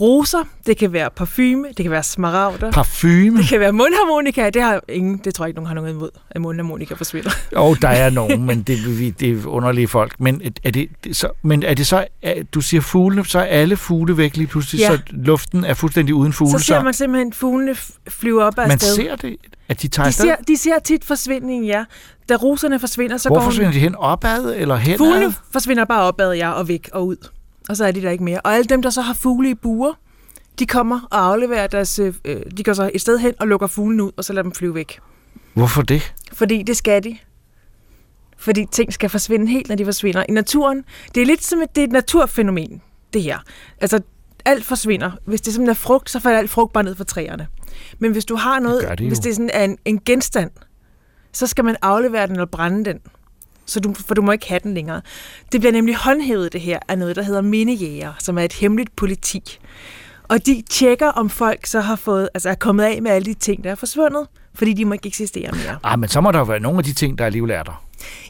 roser, det kan være parfume, det kan være smaragder. Parfume? Det kan være mundharmonika. Det, har ingen, det tror jeg ikke, nogen har noget imod, at mundharmonika forsvinder. Jo, der er nogen, men det, vi- det er underlige folk. Men er det, så, men er det så, er, du siger fuglene, så er alle fugle væk lige pludselig, Ja. så luften er fuldstændig uden fugle. Så ser man simpelthen fuglene flyve op af man sted. ser det, at de tager De ser, de ser tit forsvindingen, ja. Da roserne forsvinder, så Hvor går hun... forsvinder de hen? Opad eller henad? Fuglene forsvinder bare opad, ja, og væk og ud. Og så er de der ikke mere. Og alle dem, der så har fugle i buer, de kommer og afleverer deres... Øh, de går så et sted hen og lukker fuglen ud, og så lader dem flyve væk. Hvorfor det? Fordi det skal de. Fordi ting skal forsvinde helt, når de forsvinder. I naturen, det er lidt som et, det er et naturfænomen, det her. Altså, alt forsvinder. Hvis det simpelthen er frugt, så falder alt frugt bare ned fra træerne. Men hvis du har noget, det jo. hvis det er sådan er en, en genstand, så skal man aflevere den eller brænde den. Så du, for du må ikke have den længere. Det bliver nemlig håndhævet det her af noget, der hedder mindejæger, som er et hemmeligt politi. Og de tjekker, om folk så har fået, altså er kommet af med alle de ting, der er forsvundet, fordi de må ikke eksistere mere. Ah, men så må der jo være nogle af de ting, der alligevel er der.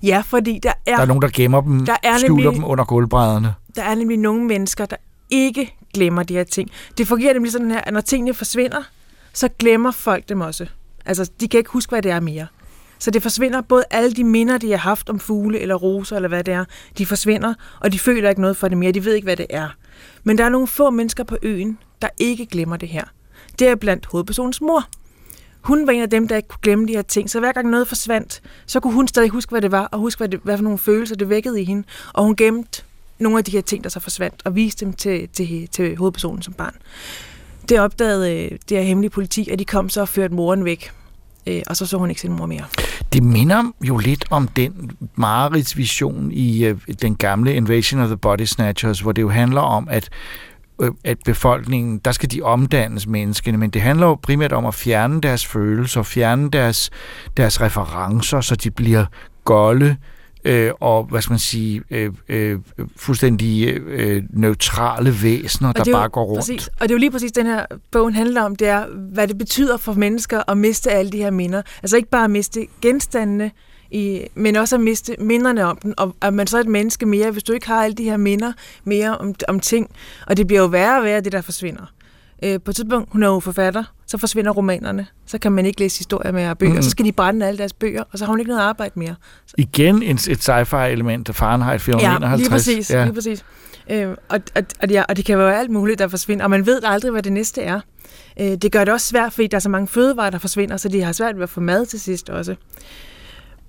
Ja, fordi der er, Der er nogen, der gemmer dem, Der er skjuler nemlig- dem under gulvbrædderne. der er nemlig nogle mennesker, der ikke glemmer de her ting. Det fungerer nemlig sådan her, at når tingene forsvinder, så glemmer folk dem også. Altså, de kan ikke huske, hvad det er mere. Så det forsvinder både alle de minder, de har haft om fugle eller roser eller hvad det er, de forsvinder, og de føler ikke noget for det mere. De ved ikke, hvad det er. Men der er nogle få mennesker på øen, der ikke glemmer det her. Det er blandt hovedpersonens mor. Hun var en af dem, der ikke kunne glemme de her ting. Så hver gang noget forsvandt, så kunne hun stadig huske, hvad det var, og huske, hvad, det, hvad for nogle følelser det vækkede i hende. Og hun gemte nogle af de her ting, der så forsvandt, og viste dem til, til, til hovedpersonen som barn. Det opdagede øh, det her hemmelige politi, at de kom så og førte moren væk. Øh, og så så hun ikke sin mor mere. Det minder jo lidt om den Marits vision i øh, den gamle Invasion of the Body Snatchers, hvor det jo handler om, at øh, at befolkningen, der skal de omdannes menneskene, men det handler jo primært om at fjerne deres følelser, fjerne deres, deres referencer, så de bliver golde, øh, og hvad skal man sige, øh, øh, fuldstændig øh, neutrale væsener, der er jo bare går rundt. Præcis, og det er jo lige præcis den her bogen handler om, det er, hvad det betyder for mennesker at miste alle de her minder. Altså ikke bare at miste genstandene, i, men også at miste minderne om den, og at man så er et menneske mere, hvis du ikke har alle de her minder mere om, om ting. Og det bliver jo værre og værre, det der forsvinder. Øh, på et tidspunkt, hun er jo forfatter, så forsvinder romanerne. Så kan man ikke læse historier med bøger, Mm. så skal de brænde alle deres bøger, og så har hun ikke noget arbejde mere. Igen en, et sci-fi-element af Fahrenheit 451. Ja, lige præcis. Ja. Lige præcis. Øh, og, og, og, ja, og det kan være alt muligt, der forsvinder, og man ved aldrig, hvad det næste er. Øh, det gør det også svært, fordi der er så mange fødevarer, der forsvinder, så de har svært ved at få mad til sidst også.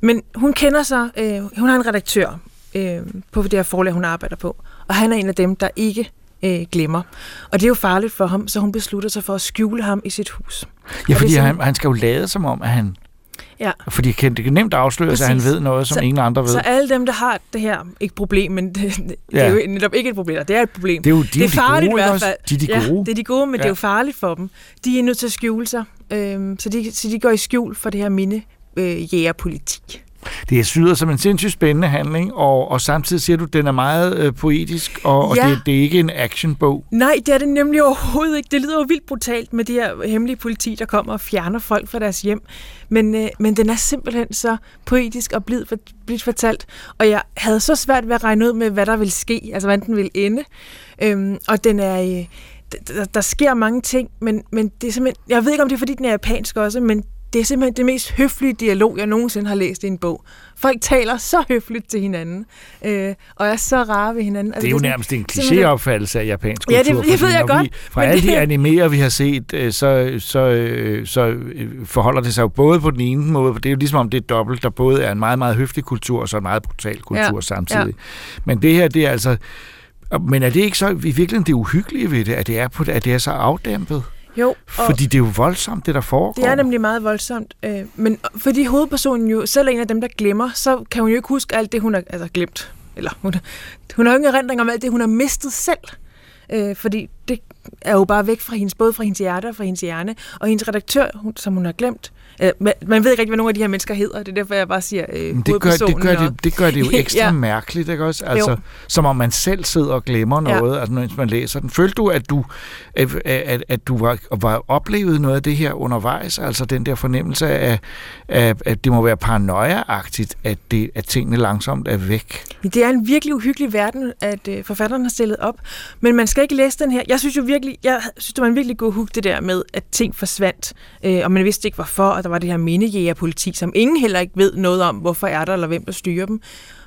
Men hun kender sig, øh, hun har en redaktør øh, på det her forlag, hun arbejder på, og han er en af dem, der ikke øh, glemmer. Og det er jo farligt for ham, så hun beslutter sig for at skjule ham i sit hus. Ja, fordi er han, han skal jo lade som om, at han... Ja. Fordi kan- det kan nemt afsløres, at han ved noget, som så, ingen andre ved. Så alle dem, der har det her, ikke problem, men <laughs> det, det Ja. er jo netop ikke et problem, det er et problem. Det er jo- de det jo er de farligt gode, i hvert fald. De er de ja, gode. det er de gode, men ja. det er Ja. jo farligt for dem. De er nødt til at skjule sig, øhm, så, de, så de går i skjul for det her minde øh, jægerpolitik. Det lyder som en sindssygt spændende handling, og, og samtidig siger du, at den er meget øh, poetisk, og, Ja. og det, det er ikke en actionbog. Nej, det er det nemlig overhovedet ikke. Det lyder jo vildt brutalt med de her hemmelige politi, der kommer og fjerner folk fra deres hjem. Men, øh, men den er simpelthen så poetisk og blid, for, blidt fortalt. Og jeg havde så svært ved at regne ud med, hvad der ville ske, altså hvordan den ville ende. Øhm, og den er... Øh, der, der sker mange ting, men, men det er simpelthen... Jeg ved ikke, om det er, fordi den er japansk også, men det er simpelthen det mest høflige dialog, jeg nogensinde har læst i en bog. Folk taler så høfligt til hinanden, øh, og er så rare ved hinanden. Det er jo sådan- nærmest en kliché-opfattelse af japansk Ja, det- kultur. det ved jeg godt, Vi, fra alle de det- animerer, vi har set, øh, så, så, øh, så øh, forholder det sig jo både på den ene måde, for det er jo ligesom om det er dobbelt, der både er en meget, meget høflig kultur, og så en meget brutal kultur Ja, samtidig. ja. Men det her, det er altså... Men er det ikke så i virkeligheden det uhyggelige ved det, at det er, på, at det er så afdæmpet? Jo, Fordi det er jo voldsomt, det der foregår. det er nemlig meget voldsomt. Øh, men fordi hovedpersonen jo selv er en af dem, der glemmer, så kan hun jo ikke huske alt det, hun har altså, glemt. Eller hun, hun har jo ingen erindring om alt det, hun har mistet selv. Øh, fordi det er jo bare væk fra hendes, både fra hendes hjerte og fra hendes hjerne. Og hendes redaktør, hun, som hun har glemt, øh, man, man ved ikke rigtig, hvad nogle af de her mennesker hedder. Det er derfor, jeg bare siger øh, Men det gør, det, gør det, det gør det jo <laughs> ekstra ja. Ja. mærkeligt, ikke også? Altså, Jo. som om man selv sidder og glemmer Ja. noget, altså, mens man læser den. Følte du, at du, at, at, at du var, var oplevet noget af det her undervejs? Altså den der fornemmelse af, af at det må være paranoia-agtigt, at, det, at tingene langsomt er væk? Det er en virkelig uhyggelig verden, at øh, forfatteren har stillet op. Men man skal ikke læse den her. Jeg synes jo virkelig, jeg synes, det var en virkelig god hook, det der med, at ting forsvandt, øh, og man vidste ikke hvorfor, og der var det her mindejægerpoliti, som ingen heller ikke ved noget om, hvorfor er der, eller hvem der styrer dem.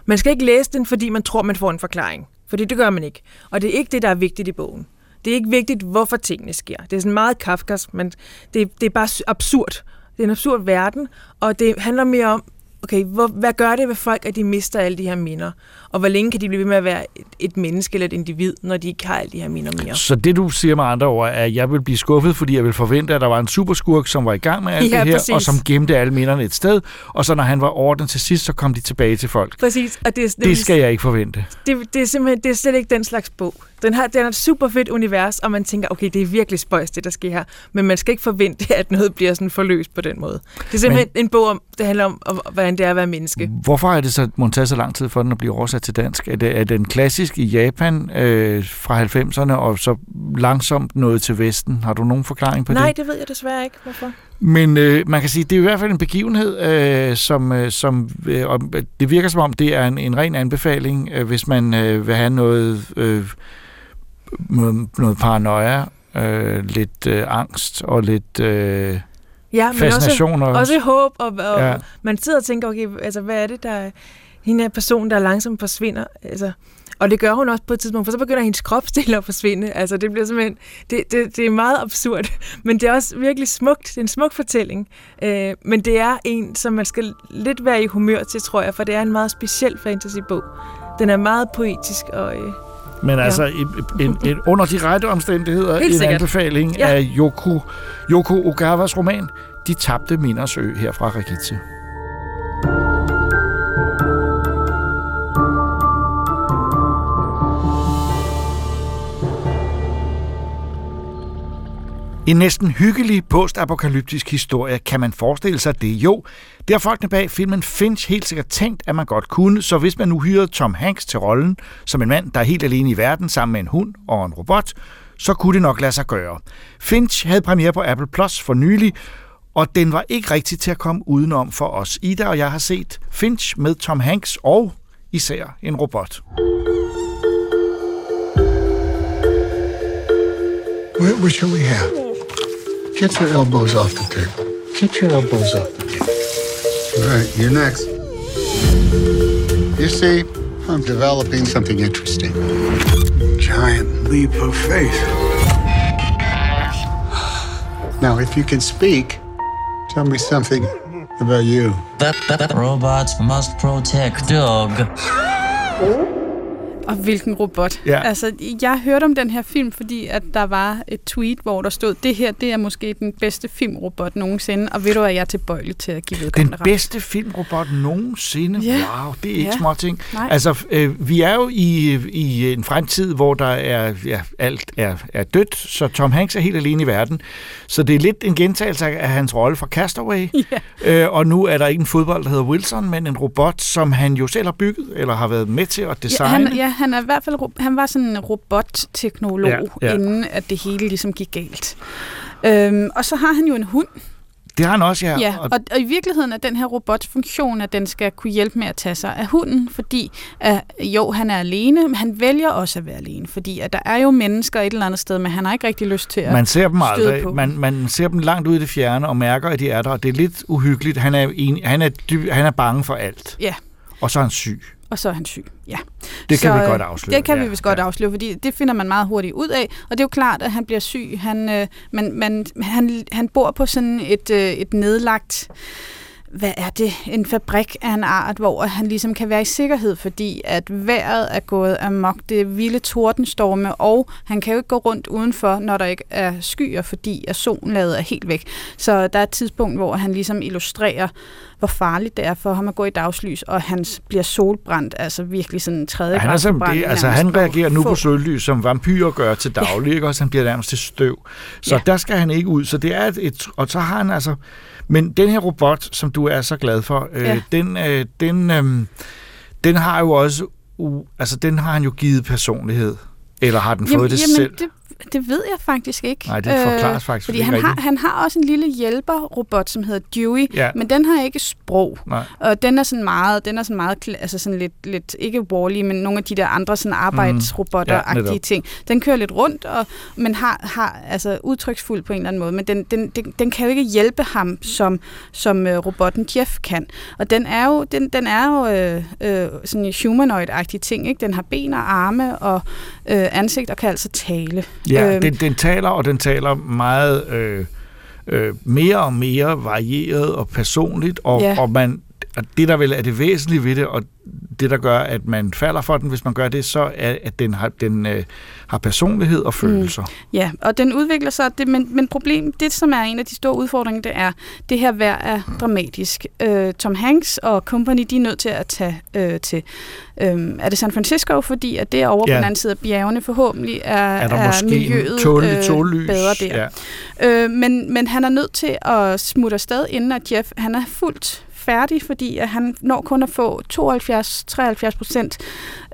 Man skal ikke læse den, fordi man tror, man får en forklaring. For det gør man ikke. Og det er ikke det, der er vigtigt i bogen. Det er ikke vigtigt, hvorfor tingene sker. Det er sådan meget Kafkas, men det, det er bare absurd. Det er en absurd verden, og det handler mere om, okay, hvor, hvad gør det ved folk, at de mister alle de her minder? Og hvor længe kan de blive ved med at være et, et menneske eller et individ, når de ikke har alle de her minder mere? Så det, du siger med andre ord, er, at jeg vil blive skuffet, fordi jeg vil forvente, at der var en superskurk, som var i gang med alt Ja, det her, præcis. og som gemte alle minderne et sted, og så når han var den til sidst, så kom de tilbage til folk. Præcis, og det, er- Det skal jeg ikke forvente. det, det er simpelthen det er slet ikke den slags bog. Den har, den har et super fedt univers, og man tænker, okay, det er virkelig spøjs, det der sker her. Men man skal ikke forvente, at noget bliver sådan forløst på den måde. Det er simpelthen Men, en bog, om, det handler om, om, hvordan det er at være menneske. Hvorfor er det så, må tage så lang tid for den at blive oversat til dansk? Er, det, er den klassisk i Japan øh, fra 90'erne, og så langsomt nået til Vesten? Har du nogen forklaring på Nej, det? det ved jeg desværre ikke, hvorfor. Men øh, man kan sige, det er i hvert fald en begivenhed, øh, som, øh, som øh, og det virker som om, det er en, en ren anbefaling, øh, hvis man øh, vil have noget, øh, noget, noget paranoia, øh, lidt øh, angst og lidt øh, Ja, men fascination. også, også håb, og, og ja. man sidder og tænker, okay, altså, hvad er det, der er hende her person, der langsomt forsvinder? Altså, og det gør hun også på et tidspunkt, for så begynder hendes kropsdel at forsvinde. Altså, det bliver simpelthen, det, det, det er meget absurd, <laughs> men det er også virkelig smukt. Det er en smuk fortælling, øh, men det er en, som man skal lidt være i humør til, tror jeg, for det er en meget speciel fantasybog. Den er meget poetisk, og øh, Men Ja. altså, en, en, en, under de rette omstændigheder, Helt en sikkert. anbefaling Ja. af Yoko, Yoko Ogawas roman, De tabte minders ø her fra Regitze. En næsten hyggelig postapokalyptisk historie. Kan man forestille sig det? Jo, det har folkene bag filmen Finch helt sikkert tænkt, at man godt kunne, så hvis man nu hyrede Tom Hanks til rollen som en mand, der er helt alene i verden sammen med en hund og en robot, så kunne det nok lade sig gøre. Finch havde premiere på Apple Plus for nylig, og den var ikke rigtig til at komme udenom for os. Ida og jeg har set Finch med Tom Hanks og især en robot. What, what shall we have? Get your elbows off the table. Get your elbows off the table. All right, you're next. You see, I'm developing something interesting. Giant leap of faith. Now, if you can speak, tell me something about you. That, that, that robots must protect dog. Og hvilken robot. Ja. Altså, jeg hørte om den her film, fordi at der var et tweet, hvor der stod, det her det er måske den bedste filmrobot nogensinde, og ved du, at jeg er tilbøjelig til at give Den vedkommende ret. bedste filmrobot nogensinde. Ja. Wow, det er ikke Ja. små ting. Nej. Altså, øh, vi er jo i, i en fremtid, hvor der er ja, alt er, er dødt, så Tom Hanks er helt alene i verden. Så det er lidt en gentagelse af hans rolle fra Castaway. Ja. Øh, og nu er der ikke en fodbold, der hedder Wilson, men en robot, som han jo selv har bygget, eller har været med til at Ja, designe. han, ja, han er i hvert fald han var sådan en robotteknolog, Ja, ja, inden at det hele ligesom gik galt. Øhm, og så har han jo en hund. Det har han også, ja. Ja, og, og i virkeligheden er den her robots funktion, at den skal kunne hjælpe med at tage sig af hunden, fordi at, jo, han er alene, men han vælger også at være alene, fordi at der er jo mennesker et eller andet sted, men han har ikke rigtig lyst til at Man ser dem aldrig. på. Man, man ser dem langt ude i det fjerne og mærker, at de er der. Og det er lidt uhyggeligt. Han er, en, han er, dy, han er bange for alt. Ja, Og så er han syg. Og så er han syg. Ja. Det kan vi øh, godt afsløre, Det kan ja, vi vist godt afsløre, fordi det finder man meget hurtigt ud af. Og det er jo klart, at han bliver syg. Han, øh, man, man, han, han bor på sådan et, øh, et nedlagt hvad er det, en fabrik af en art, hvor han ligesom kan være i sikkerhed, fordi at vejret er gået amok, det er vilde tordenstorme, og han kan jo ikke gå rundt udenfor, når der ikke er skyer, fordi at solen er helt væk. Så der er et tidspunkt, hvor han ligesom illustrerer, hvor farligt det er for ham at gå i dagslys, og han bliver solbrændt, altså virkelig sådan en tredje Ja, han, er som det, altså, han reagerer nu på sollys, som vampyrer gør til <laughs> daglig, ja. ikke? Også han bliver nærmest til støv. Så Ja. der skal han ikke ud. Så det er et, et, og så har han altså, men den her robot, som du er så glad for, øh, Ja. den, øh, den, øh, den har jo også, uh, altså den har han jo givet personlighed. Eller har den fået jamen, det jamen, selv? Det, det ved jeg faktisk ikke. Nej, det forklares faktisk Fordi ikke han har, rigtigt. han har også en lille hjælperrobot, som hedder Dewey, Ja. men den har ikke sprog. Nej. Og den er sådan meget, den er sådan meget, altså sådan lidt, lidt ikke wall men nogle af de der andre sådan arbejdsrobotter-agtige Mm. Ja, ting. Den kører lidt rundt, og, men har, har altså udtryksfuld på en eller anden måde, men den, den, den, den kan jo ikke hjælpe ham, som, som uh, robotten Jeff kan. Og den er jo, den, den er jo øh, øh, sådan en humanoid-agtig ting, ikke? Den har ben og arme og øh, ansigt og kan altså tale. Ja, Øhm, den, den taler, og den taler meget øh, øh, mere og mere varieret og personligt, og, Ja. og man og det, der vel er det væsentlige ved det, og det, der gør, at man falder for den, hvis man gør det, så er, at den har, den, øh, har personlighed og følelser. Mm. Ja, og den udvikler sig, det, men, men problem, det som er en af de store udfordringer, det er, det her vejr er dramatisk. Øh, Tom Hanks og company, de er nødt til at tage øh, til, øh, er det San Francisco, fordi at det over Ja. på den anden side af bjergene forhåbentlig er, Er der måske en miljøet tåleligt sollys? bedre der. Ja. Øh, men, men han er nødt til at smutte afsted, inden at Jeff, han er fuldt færdig, fordi at han når kun at få 72-73 procent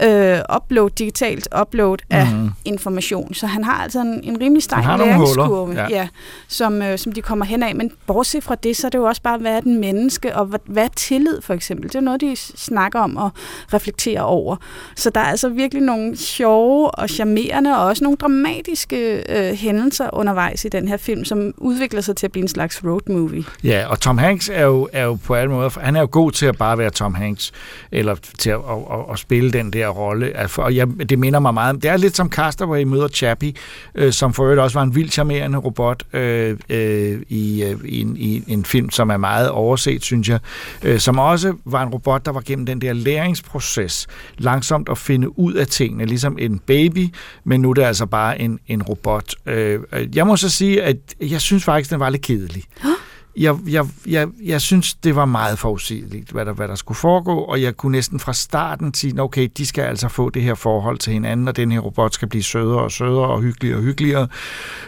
øh, upload, digitalt upload af Mhm. information. Så han har altså en, en rimelig stejl læringskurve, ja. ja, som, øh, som de kommer hen af. Men bortset fra det, så er det jo også bare, hvad er den menneske, og hvad, hvad er tillid for eksempel? Det er noget, de snakker om og reflekterer over. Så der er altså virkelig nogle sjove og charmerende, og også nogle dramatiske øh, hændelser undervejs i den her film, som udvikler sig til at blive en slags road movie. Ja, og Tom Hanks er jo, er jo på alle måder, han er jo god til at bare være Tom Hanks, eller til at, at, at, at spille den der rolle. Og jeg, det minder mig meget det er lidt som Castaway møder Chappie, øh, som for øvrigt også var en vildt charmerende robot øh, øh, i, øh, i, en, i en film, som er meget overset, synes jeg, øh, som også var en robot, der var gennem den der læringsproces, langsomt at finde ud af tingene, ligesom en baby, men nu er det altså bare en, en robot. Øh, jeg må så sige, at jeg synes faktisk, den var lidt kedelig jeg, jeg, jeg, jeg synes, det var meget forudsigeligt, hvad der, hvad der skulle foregå, og jeg kunne næsten fra starten sige, okay, de skal altså få det her forhold til hinanden, og den her robot skal blive sødere og sødere og hyggeligere og hyggeligere.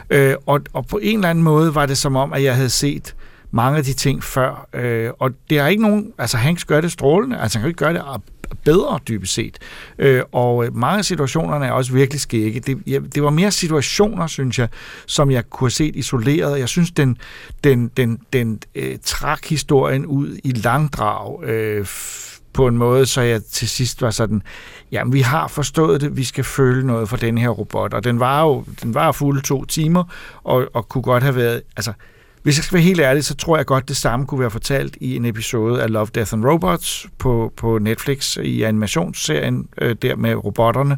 Øh, og, og på en eller anden måde var det som om, at jeg havde set mange af de ting før, øh, og det er ikke nogen, altså Hanks gør det strålende, altså han kan ikke gøre det bedre dybest set. Øh, og øh, mange af situationerne er også virkelig skægge. Det, jeg, det var mere situationer, synes jeg, som jeg kunne have set isoleret. Jeg synes, den, den, den, den øh, trak historien ud i langdrag øh, på en måde, så jeg til sidst var sådan, jamen vi har forstået det, vi skal føle noget for den her robot, og den var jo den var fulde to timer, og, og kunne godt have været, altså hvis jeg skal være helt ærlig, så tror jeg godt, det samme kunne være fortalt i en episode af Love, Death and Robots på, på Netflix i animationsserien øh, der med robotterne,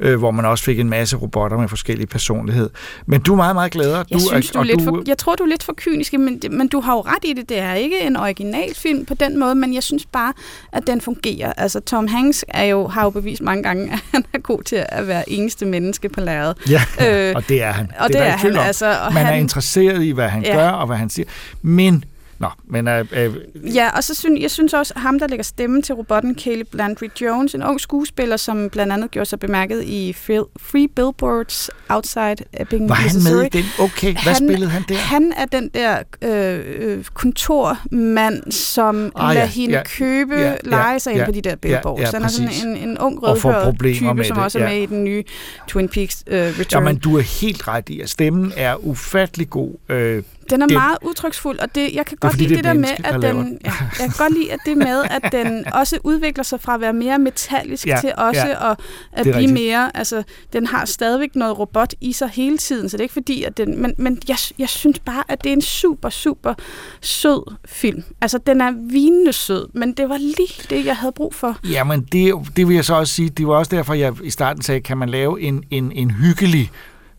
øh, hvor man også fik en masse robotter med forskellige personlighed. Men du er meget, meget glad. Jeg, du synes, du er lidt du, for, jeg tror, du er lidt for kynisk, men, men du har jo ret i det. Det er ikke en originalfilm på den måde, men jeg synes bare, at den fungerer. Altså, Tom Hanks er jo, har jo bevist mange gange, at han er god til at være eneste menneske på lærredet. Ja, øh, og det er han. Og det, det er, er han. Altså, og Man han, er interesseret i, hvad han ja. gør, og hvad han siger. Men Nå, men... Øh, øh, ja, og så synes jeg synes også, ham, der lægger stemme til robotten, Caleb Landry Jones, en ung skuespiller, som blandt andet gjorde sig bemærket i Free Billboards Outside Ebbing, Var han med i den? Okay, hvad han, spillede han der? Han er den der øh, øh kontormand, som ah, lader ja, hende ja, købe, ja, lege sig ja, ind på de der billboards. Ja, ja, han er sådan en, en ung rødhøret type, som også er med i den nye Twin Peaks uh, Return. Ja, men du er helt ret i, at stemmen er ufattelig god. Øh, den er det, meget udtryksfuld, og det, jeg kan godt lide det, det der med, at den, ja, jeg kan godt lide at det med, at den <laughs> også udvikler sig fra at være mere metallisk ja, til også ja, at, at blive rigtigt. mere, altså den har stadigvæk noget robot i sig hele tiden, så det er ikke fordi, at den, men, men jeg, jeg synes bare, at det er en super, super sød film. Altså den er vinende sød, men det var lige det, jeg havde brug for. Jamen det, det vil jeg så også sige, det var også derfor, jeg i starten sagde, kan man lave en, en, en hyggelig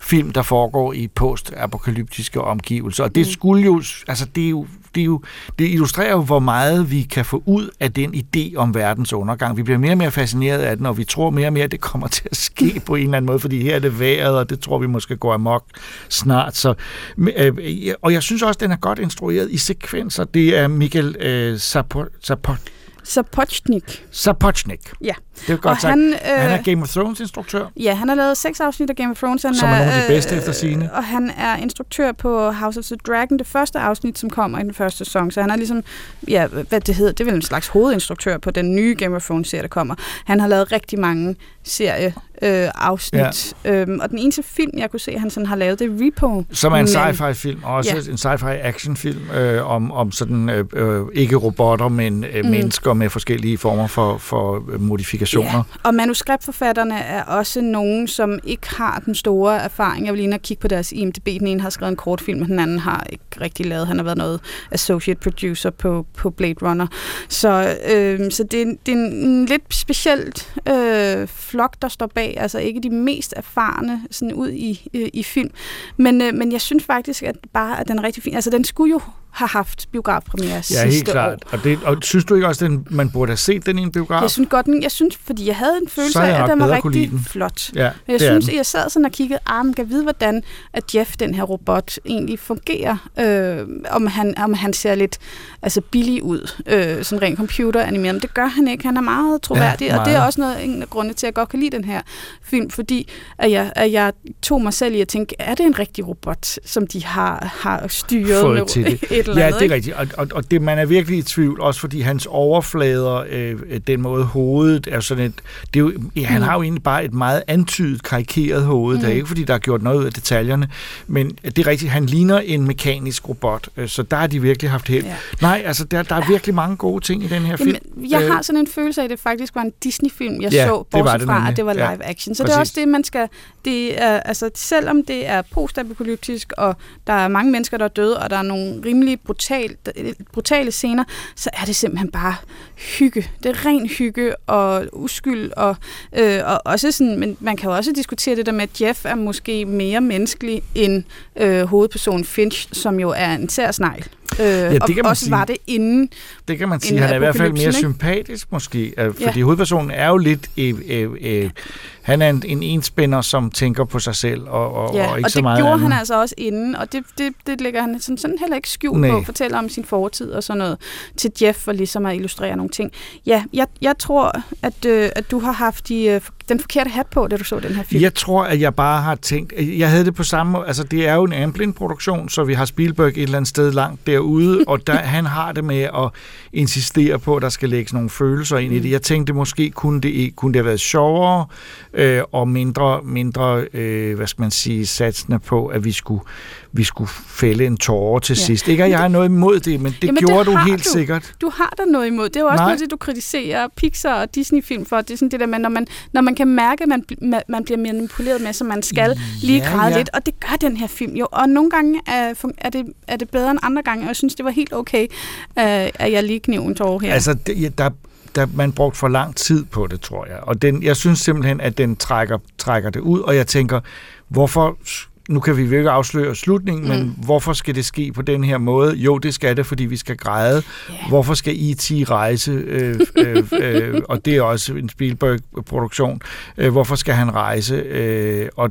film, der foregår i post-apokalyptiske omgivelser. Og det mm. skulle jo, altså det er jo, det, er jo, det illustrerer jo, hvor meget vi kan få ud af den idé om verdens undergang. Vi bliver mere og mere fascineret af den, og vi tror mere og mere, at det kommer til at ske <laughs> på en eller anden måde, fordi her er det vejret, og det tror vi måske går amok snart. Så, øh, og jeg synes også, at den er godt instrueret i sekvenser. Det er Michael øh, Sapot, Sapot, Sapochnik. Sapochnik. Ja. Det er godt og sagt. Han, øh, han er Game of Thrones instruktør. Ja, han har lavet seks afsnit af Game of Thrones. Han som er, er nogle af de bedste øh, efter sine. Og han er instruktør på House of the Dragon, det første afsnit, som kommer i den første sæson. Så han er ligesom, ja, hvad det hedder, det er vel en slags hovedinstruktør på den nye Game of Thrones serie, der kommer. Han har lavet rigtig mange serie øh, afsnit. Ja. Øhm, og den eneste film, jeg kunne se, han sådan har lavet, det er Repo. Som er en sci-fi film, og også ja. en sci-fi action film øh, om, om sådan, øh, øh, ikke robotter, men øh, mm. mennesker med forskellige former for, for modifikationer. Ja. Og manuskriptforfatterne er også nogen, som ikke har den store erfaring. Jeg vil lige kigge på deres IMDb. Den ene har skrevet en kortfilm, og den anden har ikke rigtig lavet. Han har været noget associate producer på, på Blade Runner. Så, øh, så det, det er en lidt specielt øh, flok, der står bag. Altså ikke de mest erfarne sådan ud i, øh, i film. Men, øh, men jeg synes faktisk, at bare at den er rigtig fin. Altså den skulle jo har haft biografpremiere ja, sidste helt klart. år. Og, det, og synes du ikke også, at man burde have set den i en biograf? Jeg synes godt, jeg synes, fordi jeg havde en følelse af, at den var rigtig den. flot. Ja, Men jeg synes, at jeg sad sådan og kiggede, ah, man kan vide, hvordan at Jeff, den her robot, egentlig fungerer. Øh, om, han, om han ser lidt altså billig ud, øh, sådan rent computeranimeret. Men det gør han ikke. Han er meget troværdig, ja, meget. og det er også noget, en af grundene til, at jeg godt kan lide den her film, fordi at jeg, at jeg tog mig selv i at tænke, er det en rigtig robot, som de har, har styret Fået med til det. <laughs> et eller ja, andet? Ja, det er rigtigt. Og, og, og det, man er virkelig i tvivl, også fordi hans overflader, øh, den måde hovedet er sådan et... Det er jo, ja, han mm. har jo egentlig bare et meget antydet, karikeret hoved. Mm. Det er ikke, fordi der er gjort noget ud af detaljerne, men det er rigtigt, han ligner en mekanisk robot, øh, så der har de virkelig haft held. Ja. Nej, altså der, der er virkelig mange gode ting i den her film. Jamen, jeg har sådan en følelse af, at det faktisk var en Disney-film, jeg ja, så, bortset det fra, at det var live ja, action. Så præcis. det er også det, man skal... Det er, altså, selvom det er postapokalyptisk, og der er mange mennesker, der er døde, og der er nogle rimelig brutale, brutale scener, så er det simpelthen bare hygge. Det er ren hygge og uskyld, og, øh, og også sådan, men man kan jo også diskutere det der med, at Jeff er måske mere menneskelig end øh, hovedpersonen Finch, som jo er en særsnegl Øh, Ja, det kan man også sige. var det inden Det kan man sige. Han er i hvert fald mere ikke? sympatisk måske, øh, fordi Ja. hovedpersonen er jo lidt... Øh, øh, øh, han er en, en enspænder, som tænker på sig selv og, og, Ja, og ikke og så det meget gjorde andet. han altså også inden, og det, det, det lægger han sådan, sådan heller ikke skjult Nej. på, fortæller om sin fortid og sådan noget til Jeff, for ligesom at illustrere nogle ting. Ja, jeg, jeg tror, at, øh, at du har haft de, øh, den forkerte hat på, da du så den her film. Jeg tror, at jeg bare har tænkt... Jeg havde det på samme måde. Altså, det er jo en Amblin-produktion, så vi har Spielberg et eller andet sted langt derude, og der, <laughs> han har det med at insistere på, at der skal lægges nogle følelser ind i det. Jeg tænkte, måske kunne det, kunne det have været sjovere øh, og mindre, mindre øh, hvad skal man sige, satsende på, at vi skulle, vi skulle fælde en tårer til Ja. sidst. Ikke, at jeg har noget imod det, men det Jamen, gjorde du har helt sikkert. Du har der noget imod. Det er jo også Nej. noget, det du kritiserer Pixar og Disney-film for. Det er sådan det der med, når man, når man kan mærke, at man, man bliver manipuleret med, som man skal lige Ja, græde ja. lidt. Og det gør den her film jo. Og nogle gange er, er, det, er det bedre end andre gange, og jeg synes, det var helt okay, øh, at jeg lige kniv en tårer her. Altså, det, der, der man brugt for lang tid på det, tror jeg. Og den, jeg synes simpelthen, at den trækker, trækker det ud, og jeg tænker, hvorfor nu kan vi jo ikke afsløre slutningen, mm. men hvorfor skal det ske på den her måde? Jo, det skal det, fordi vi skal græde. Yeah. Hvorfor skal E.T. rejse? Øh, øh, øh, og det er også en Spielberg-produktion. Øh, hvorfor skal han rejse? Øh, og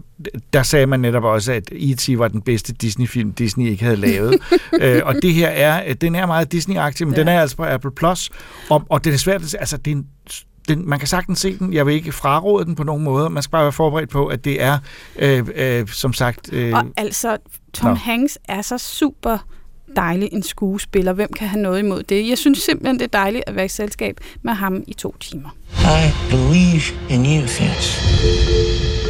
der sagde man netop også, at E.T. var den bedste Disney-film, Disney ikke havde lavet. <laughs> øh, og det her er, den er meget Disney-agtig, men ja. den er altså på Apple Plus. Og, og det er svært altså det er en den, man kan sagtens se den. Jeg vil ikke fraråde den på nogen måde. Man skal bare være forberedt på, at det er, øh, øh, som sagt... Øh, Og altså, Tom Nå. Hanks er så super dejlig en skuespiller. Hvem kan have noget imod det? Jeg synes simpelthen, det er dejligt at være i selskab med ham i to timer. I believe in you, Fish.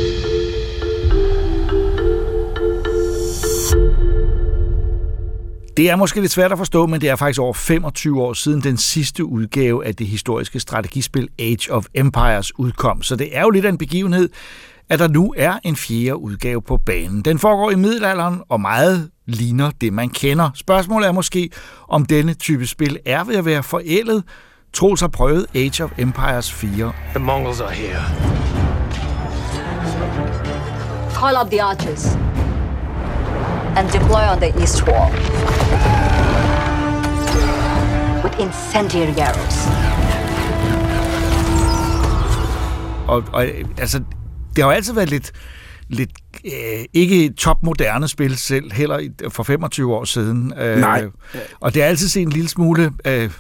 Det er måske lidt svært at forstå, men det er faktisk over 25 år siden den sidste udgave af det historiske strategispil Age of Empires udkom. Så det er jo lidt af en begivenhed, at der nu er en fjerde udgave på banen. Den foregår i middelalderen og meget ligner det, man kender. Spørgsmålet er måske, om denne type spil er ved at være forældet. Troels har prøvet Age of Empires 4. The Mongols are here. Call up the archers. And deploy on the east wall. With incendiary arrows. Og, og altså, det har jo altid været lidt, lidt øh, ikke topmoderne spil selv, heller for 25 år siden. Øh, Nej. Og det er altid set en lille smule øh,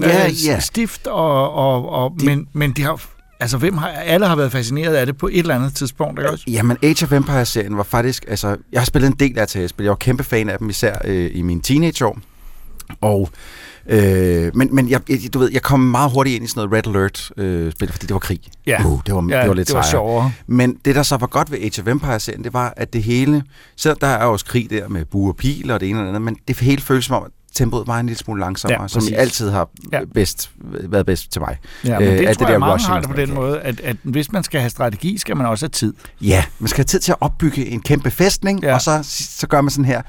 Ja, øh, ja. stift, og, og, og, de, men, men de har, altså, hvem har, alle har været fascineret af det på et eller andet tidspunkt, ikke også? Jamen, Age of Empires-serien var faktisk... Altså, jeg har spillet en del af til spil. Jeg var kæmpe fan af dem, især øh, i mine teenageår. Og... Øh, men men jeg, du ved, jeg kom meget hurtigt ind i sådan noget Red Alert-spil, øh, fordi det var krig. Ja. Uh, det, var, Ja, det var lidt det var sjovere. Men det, der så var godt ved Age of Empires-serien, det var, at det hele... Så der er også krig der med bue og pil og det ene og det andet, men det hele føles som om, at tempoet var en lille smule langsommere, Ja, som præcis. altid har Ja. bedst, været bedst til mig. Ja, men det, alt tror jeg, mange rushing har det på den måde, at, at hvis man skal have strategi, skal man også have tid. Ja, man skal have tid til at opbygge en kæmpe fæstning, ja. og så, så gør man sådan her,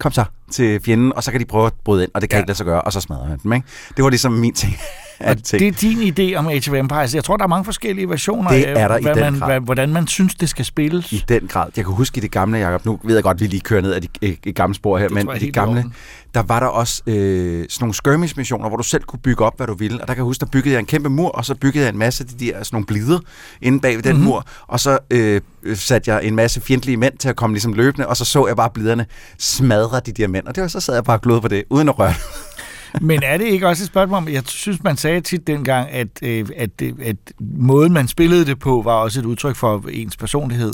kom så til fjenden, og så kan de prøve at bryde ind, og det kan ja. ikke lade sig gøre, og så smadrer man dem. Ikke? Det var ligesom min ting. Og det er din idé om Age of Empires. Jeg tror, der er mange forskellige versioner Det af, er der i hvad man, hvad, hvordan man synes, det skal spilles. I den grad. Jeg kan huske i det gamle, Jacob, nu ved jeg godt, at vi lige kører ned ad de, de, de gamle spor her, Det men i det gamle, der var der også øh, sådan nogle skirmish-missioner, hvor du selv kunne bygge op, hvad du ville. Og der kan jeg huske, der byggede jeg en kæmpe mur, og så byggede jeg en masse af de der sådan nogle blider inde bag ved den Mhm. mm-hmm. mur, og så øh, satte jeg en masse fjendtlige mænd til at komme ligesom løbende, og så så jeg bare bliderne smadre de der mænd, og det var, så sad jeg bare og glod på det, uden at røre. Men er det ikke også et spørgsmål om, jeg synes, man sagde tit dengang, at, øh, at, at, at måden, man spillede det på, var også et udtryk for ens personlighed?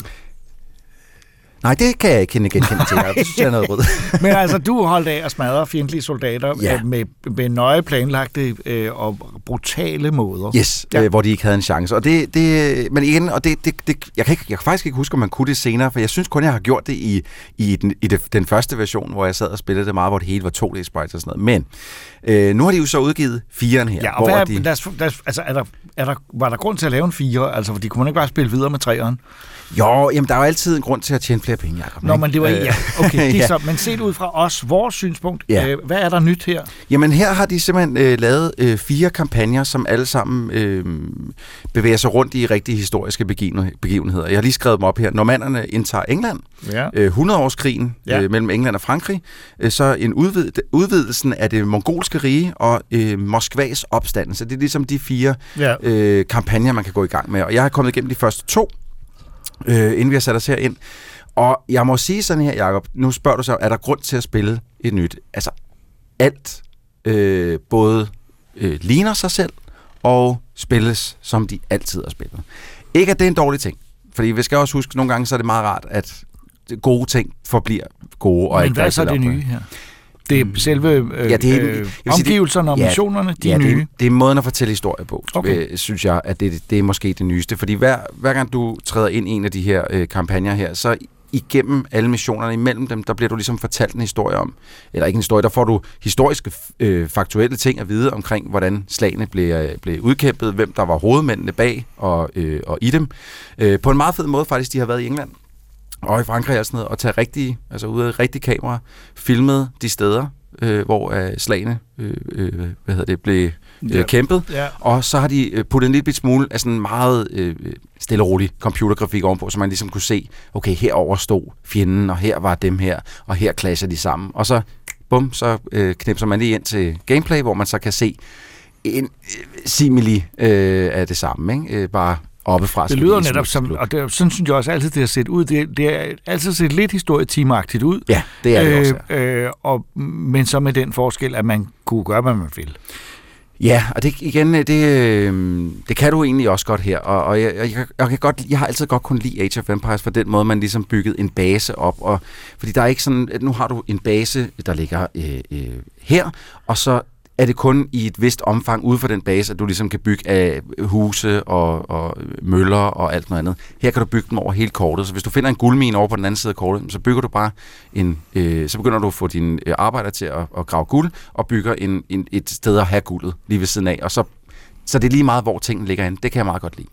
Nej, det kan jeg ikke kende genkende til. Jeg synes, jeg er noget rød. <laughs> Men altså, du holdt af at smadre fjendtlige soldater Ja. ja. med, med nøje planlagte øh, og brutale måder. Yes, ja. øh, hvor de ikke havde en chance. Og det, det, men igen, og det, det, det, jeg, kan ikke, jeg kan faktisk ikke huske, om man kunne det senere, for jeg synes kun, jeg har gjort det i, i, den, i det, den første version, hvor jeg sad og spillede det meget, hvor det hele var 2D sprites og sådan noget. Men øh, nu har de jo så udgivet firen her. Ja, og hvor hvad, er, de, lad os, lad os, altså, er der, er der, var der grund til at lave en fire? Altså, fordi kunne man ikke bare spille videre med treeren? Jo, jamen der er jo altid en grund til at tjene flere penge, Jacob. Nå, ikke? men det var, Øh, ja, okay, <laughs> det er ja. så, men set ud fra os, vores synspunkt, Ja. øh, hvad er der nyt her? Jamen her har de simpelthen øh, lavet øh, fire kampagner, som alle sammen øh, bevæger sig rundt i rigtige historiske begiven- begivenheder. Jeg har lige skrevet dem op her. Normanderne indtager England. Ja. Øh, 100-årskrigen Ja. øh, mellem England og Frankrig. Øh, så en udvid, udvidelsen af det mongolske rige og øh, Moskvas opstandelse. Det er ligesom de fire Ja. øh, kampagner, man kan gå i gang med. Og jeg har kommet igennem de første to, øh, inden vi har sat os her ind. Og jeg må sige sådan her, Jacob, nu spørger du så, er der grund til at spille et nyt? Altså, alt øh, både øh, ligner sig selv og spilles, som de altid har spillet. Ikke at det er en dårlig ting, fordi vi skal også huske, nogle gange så er det meget rart, at gode ting forbliver gode. Og Men ikke hvad er så det nye her? Det er selve øh, Ja, det er, øh, det- omgivelserne og ja, missionerne, de ja, er det, nye. er, det er måden at fortælle historie på, Okay. okay. synes jeg, at det, det er måske det nyeste. Fordi hver, hver gang du træder ind i en af de her øh, kampagner her, så igennem alle missionerne, imellem dem, der bliver du ligesom fortalt en historie om, eller ikke en historie, der får du historiske, øh, faktuelle ting at vide omkring, hvordan slagene blev, øh, blev udkæmpet, hvem der var hovedmændene bag og, øh, og i dem. Øh, på en meget fed måde faktisk, de har været i England og i Frankrig og sådan noget, og tage rigtige, altså ud af rigtige kamera, filmet de steder, øh, hvor øh, slagene øh, øh, hvad hedder det, blev øh, kæmpet. Ja. Og så har de øh, puttet en lille bit smule af sådan meget øh, stille og rolig computergrafik ovenpå, så man ligesom kunne se, okay, herover stod fjenden, og her var dem her, og her clasher de sammen. Og så, bum, så øh, knipser man lige ind til gameplay, hvor man så kan se en øh, simili øh, af det samme, ikke? Øh, bare oppefra. Det lyder netop som, og det, sådan synes jeg også altid, det har set ud. Det, det er altid set lidt historietimagtigt ud. Ja, det er det også, Øh, og, men så med den forskel, at man kunne gøre, hvad man vil. Ja, og det igen, det, øh, det kan du egentlig også godt her, og, og jeg, jeg, jeg, kan godt, jeg har altid godt kunnet lide Age of Empires for den måde, man ligesom byggede en base op, og, fordi der er ikke sådan, at nu har du en base, der ligger øh, øh, her, og så er det kun i et vist omfang ude for den base, at du ligesom kan bygge af huse og, og møller og alt noget andet. Her kan du bygge dem over hele kortet, så hvis du finder en guldmine over på den anden side af kortet, så bygger du bare en, øh, så begynder du at få dine øh, arbejdere til at, at grave guld, og bygger en, en, et sted at have guldet lige ved siden af, og så så det er lige meget, hvor tingene ligger hen. Det kan jeg meget godt lide.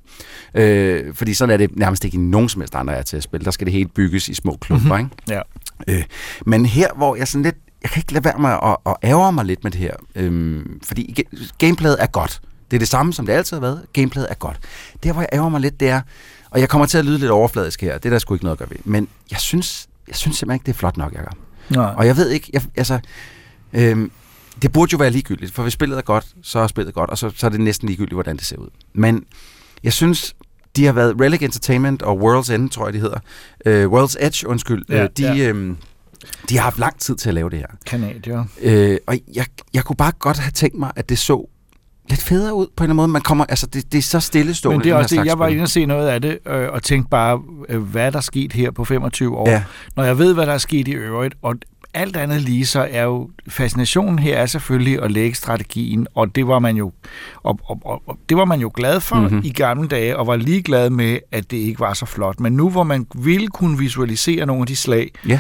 Øh, fordi sådan er det nærmest ikke i nogen som helst andre er til at spille. Der skal det hele bygges i små klumper, Mhm. ikke? Ja. Øh, men her, hvor jeg sådan lidt, jeg kan ikke lade være med at, at ærge mig lidt med det her, øhm, fordi gameplayet er godt. Det er det samme, som det altid har været. Gameplayet er godt. Der, hvor jeg ærger mig lidt, det er, og jeg kommer til at lyde lidt overfladisk her, det er der sgu ikke noget at gøre ved, men jeg synes, jeg synes simpelthen ikke, det er flot nok, Jacob. Nej. Og jeg ved ikke, jeg, altså, øhm, det burde jo være ligegyldigt, for hvis spillet er godt, så er spillet godt, og så, så er det næsten ligegyldigt, hvordan det ser ud. Men jeg synes, de har været Relic Entertainment og World's End, tror jeg, de hedder. Øh, World's Edge, undskyld. Ja, øh, de, ja. øhm, de har haft lang tid til at lave det her. Kanadier. Øh, og jeg, jeg kunne bare godt have tænkt mig, at det så lidt federe ud på en eller anden måde. Man kommer, altså, det, det er så stillestående. Men det er også det, jeg var inde og se noget af det, øh, og tænkte bare, øh, hvad er der sket her på 25 år? Ja. Når jeg ved, hvad der er sket i øvrigt, og alt andet lige, så er jo fascinationen her er selvfølgelig at lægge strategien, og det var man jo, og, og, og, og det var man jo glad for Mhm. mm-hmm. i gamle dage, og var ligeglad med, at det ikke var så flot. Men nu, hvor man ville kunne visualisere nogle af de slag, Ja.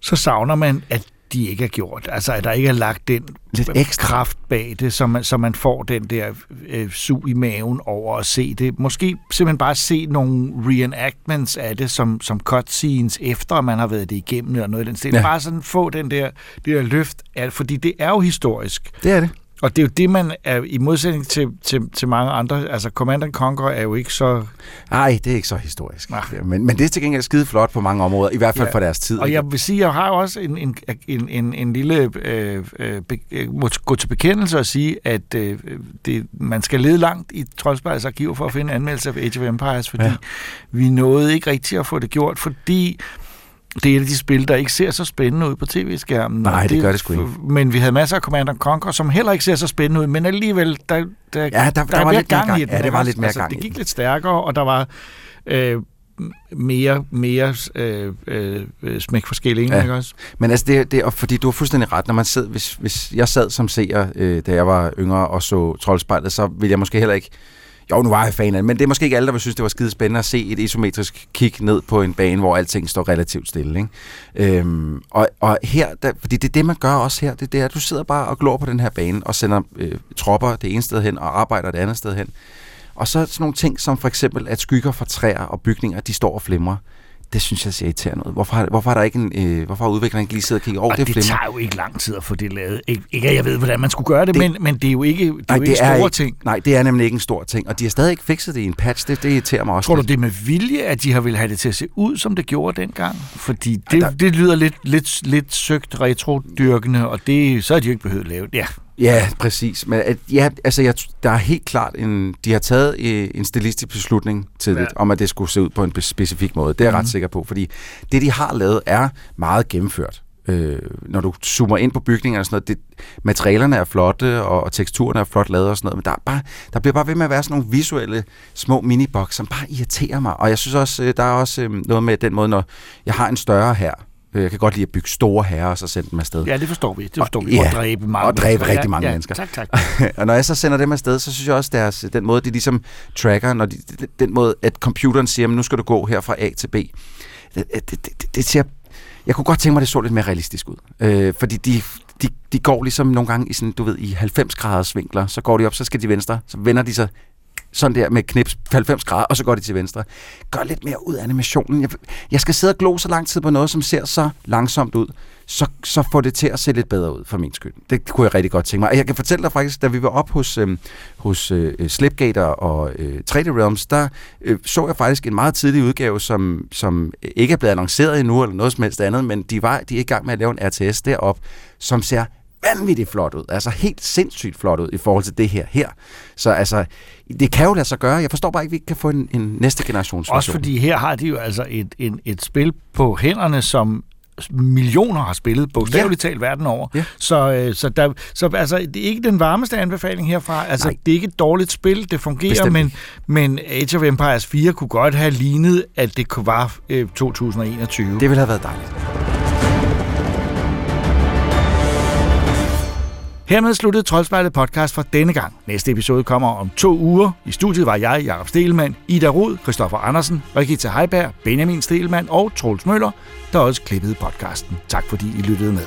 Så savner man, at de ikke er gjort. Altså, at der ikke er lagt den Lidt ekstra. kraft bag det, så man, så man får den der øh, sug i maven over at se det. Måske simpelthen bare se nogle reenactments af det, som, som cutscenes, efter man har været det igennem, eller noget i den stil. Ja. Bare sådan få den der, det der løft, af, fordi det er jo historisk. Det er det. Og det er jo det, man er i modsætning til, til, til mange andre. Altså, Command and Conquer er jo ikke så... Nej, det er ikke så historisk. Men, men det er til gengæld skide flot på mange områder, i hvert fald Ja. for deres tid. Og jeg vil sige, jeg har jo også en, en, en, en, en lille øh, øh, øh, må gå til bekendelse og sige, at øh, det, man skal lede langt i Troldspejls arkiv for at finde anmeldelse af Age of Empires, fordi Ja. vi nåede ikke rigtig at få det gjort, fordi det er et af de spil, der ikke ser så spændende ud på tv-skærmen. Nej, Og det gør det sgu ikke. Men vi havde masser af Command Conquer, som heller ikke ser så spændende ud, men alligevel, der, der, Ja, der- der er var lidt mere gang- i den. ja, det var lidt mere altså, gang Det gik lidt stærkere, og der var øh, mere, mere øh, øh, smæk for skillingen, Ja. ikke også? Men altså, det, det, og fordi du har fuldstændig ret, når man sidder, hvis, hvis jeg sad som seer, øh, da jeg var yngre og så Troldspejlet, så ville jeg måske heller ikke, jo, nu var jeg fan af det, men det er måske ikke alle, der vil synes, det var skide spændende at se et isometrisk kig ned på en bane, hvor alting står relativt stille. Ikke? Øhm, og, og her, der, fordi det er det, man gør også her, det er, at du sidder bare og glor på den her bane og sender øh, tropper det ene sted hen og arbejder det andet sted hen. Og så sådan nogle ting som for eksempel, at skygger fra træer og bygninger, de står og flimrer. Det synes jeg ser irriterende ud. Hvorfor hvorfor har der ikke en, øh, hvorfor har udvikleren ikke lige siddet og kigget over Og det, det, flimrer? tager jo ikke lang tid at få det lavet. Ikke, ikke at jeg ved, hvordan man skulle gøre det, det men, men det er jo ikke, det er Nej, jo ikke store ikke, ting. Nej, det er nemlig ikke en stor ting. Og de har stadig ikke fikset det i en patch. Det, det irriterer mig også. Tror du, lidt. det er med vilje, at de har ville have det til at se ud, som det gjorde dengang? Fordi det, ja, det lyder lidt, lidt, lidt søgt retro-dyrkende, og det, så har de jo ikke behøvet at lave det. Ja, Ja, præcis. Men at, ja, altså, jeg, der er helt klart en... De har taget øh, en stilistisk beslutning til Ja. om at det skulle se ud på en specifik måde. Det er jeg Mhm. ret sikker på, fordi det, de har lavet, er meget gennemført. Øh, når du zoomer ind på bygningerne og sådan noget, det, materialerne er flotte, og, og teksturerne er flot lavet og sådan noget, men der, er bare, der bliver bare ved med at være sådan nogle visuelle små miniboks, som bare irriterer mig. Og jeg synes også, øh, der er også øh, noget med den måde, når jeg har en større her, jeg kan godt lide at bygge store herrer, og så sende dem afsted. ja det forstår vi. Det forstår vi. Og dræbe mange Og dræbe mennesker. rigtig mange ja, mennesker. Tak, tak. <laughs> og når jeg så sender dem afsted, så synes jeg også, deres, den måde, de ligesom tracker, når de, den måde, at computeren siger, "Men nu skal du gå her fra A til B, det, det, det, det, det ser, jeg kunne godt tænke mig, at det så lidt mere realistisk ud. Øh, fordi de, de, de går ligesom nogle gange i sådan, du ved, i 90 graders vinkler, så går de op, så skal de venstre, så vender de sig sådan der med knips 90 grader, og så går de til venstre. Gør lidt mere ud af animationen. Jeg, jeg skal sidde og glo så lang tid på noget, som ser så langsomt ud, så, så får det til at se lidt bedre ud for min skyld. Det kunne jeg rigtig godt tænke mig. Og jeg kan fortælle dig faktisk, da vi var op øhm, hos, øh, hos øh, Slipgater og øh, 3D Realms, der øh, så jeg faktisk en meget tidlig udgave, som, som ikke er blevet annonceret endnu, eller noget som helst andet, men de, var, de er i gang med at lave en RTS derop, som ser vanvittigt flot ud. Altså helt sindssygt flot ud i forhold til det her her. Så altså, det kan jo lade sig gøre. Jeg forstår bare ikke, at vi ikke kan få en, en næste generations Også version. fordi her har de jo altså et, en, et spil på hænderne, som millioner har spillet, bogstaveligt talt verden over. Ja. Så, øh, så, der, så altså, det er ikke den varmeste anbefaling herfra. Altså, det er ikke et dårligt spil, det fungerer, Bestemt men, men Age of Empires 4 kunne godt have lignet, at det kunne være øh, 2021. Det ville have været dejligt. Hermed sluttede Troldspejlet podcast for denne gang. Næste episode kommer om to uger. I studiet var jeg, Jakob Stelmann, Ida Rud, Christoffer Andersen, Rikita Heiberg, Benjamin Stelmann og Troels Møller, der også klippede podcasten. Tak fordi I lyttede med.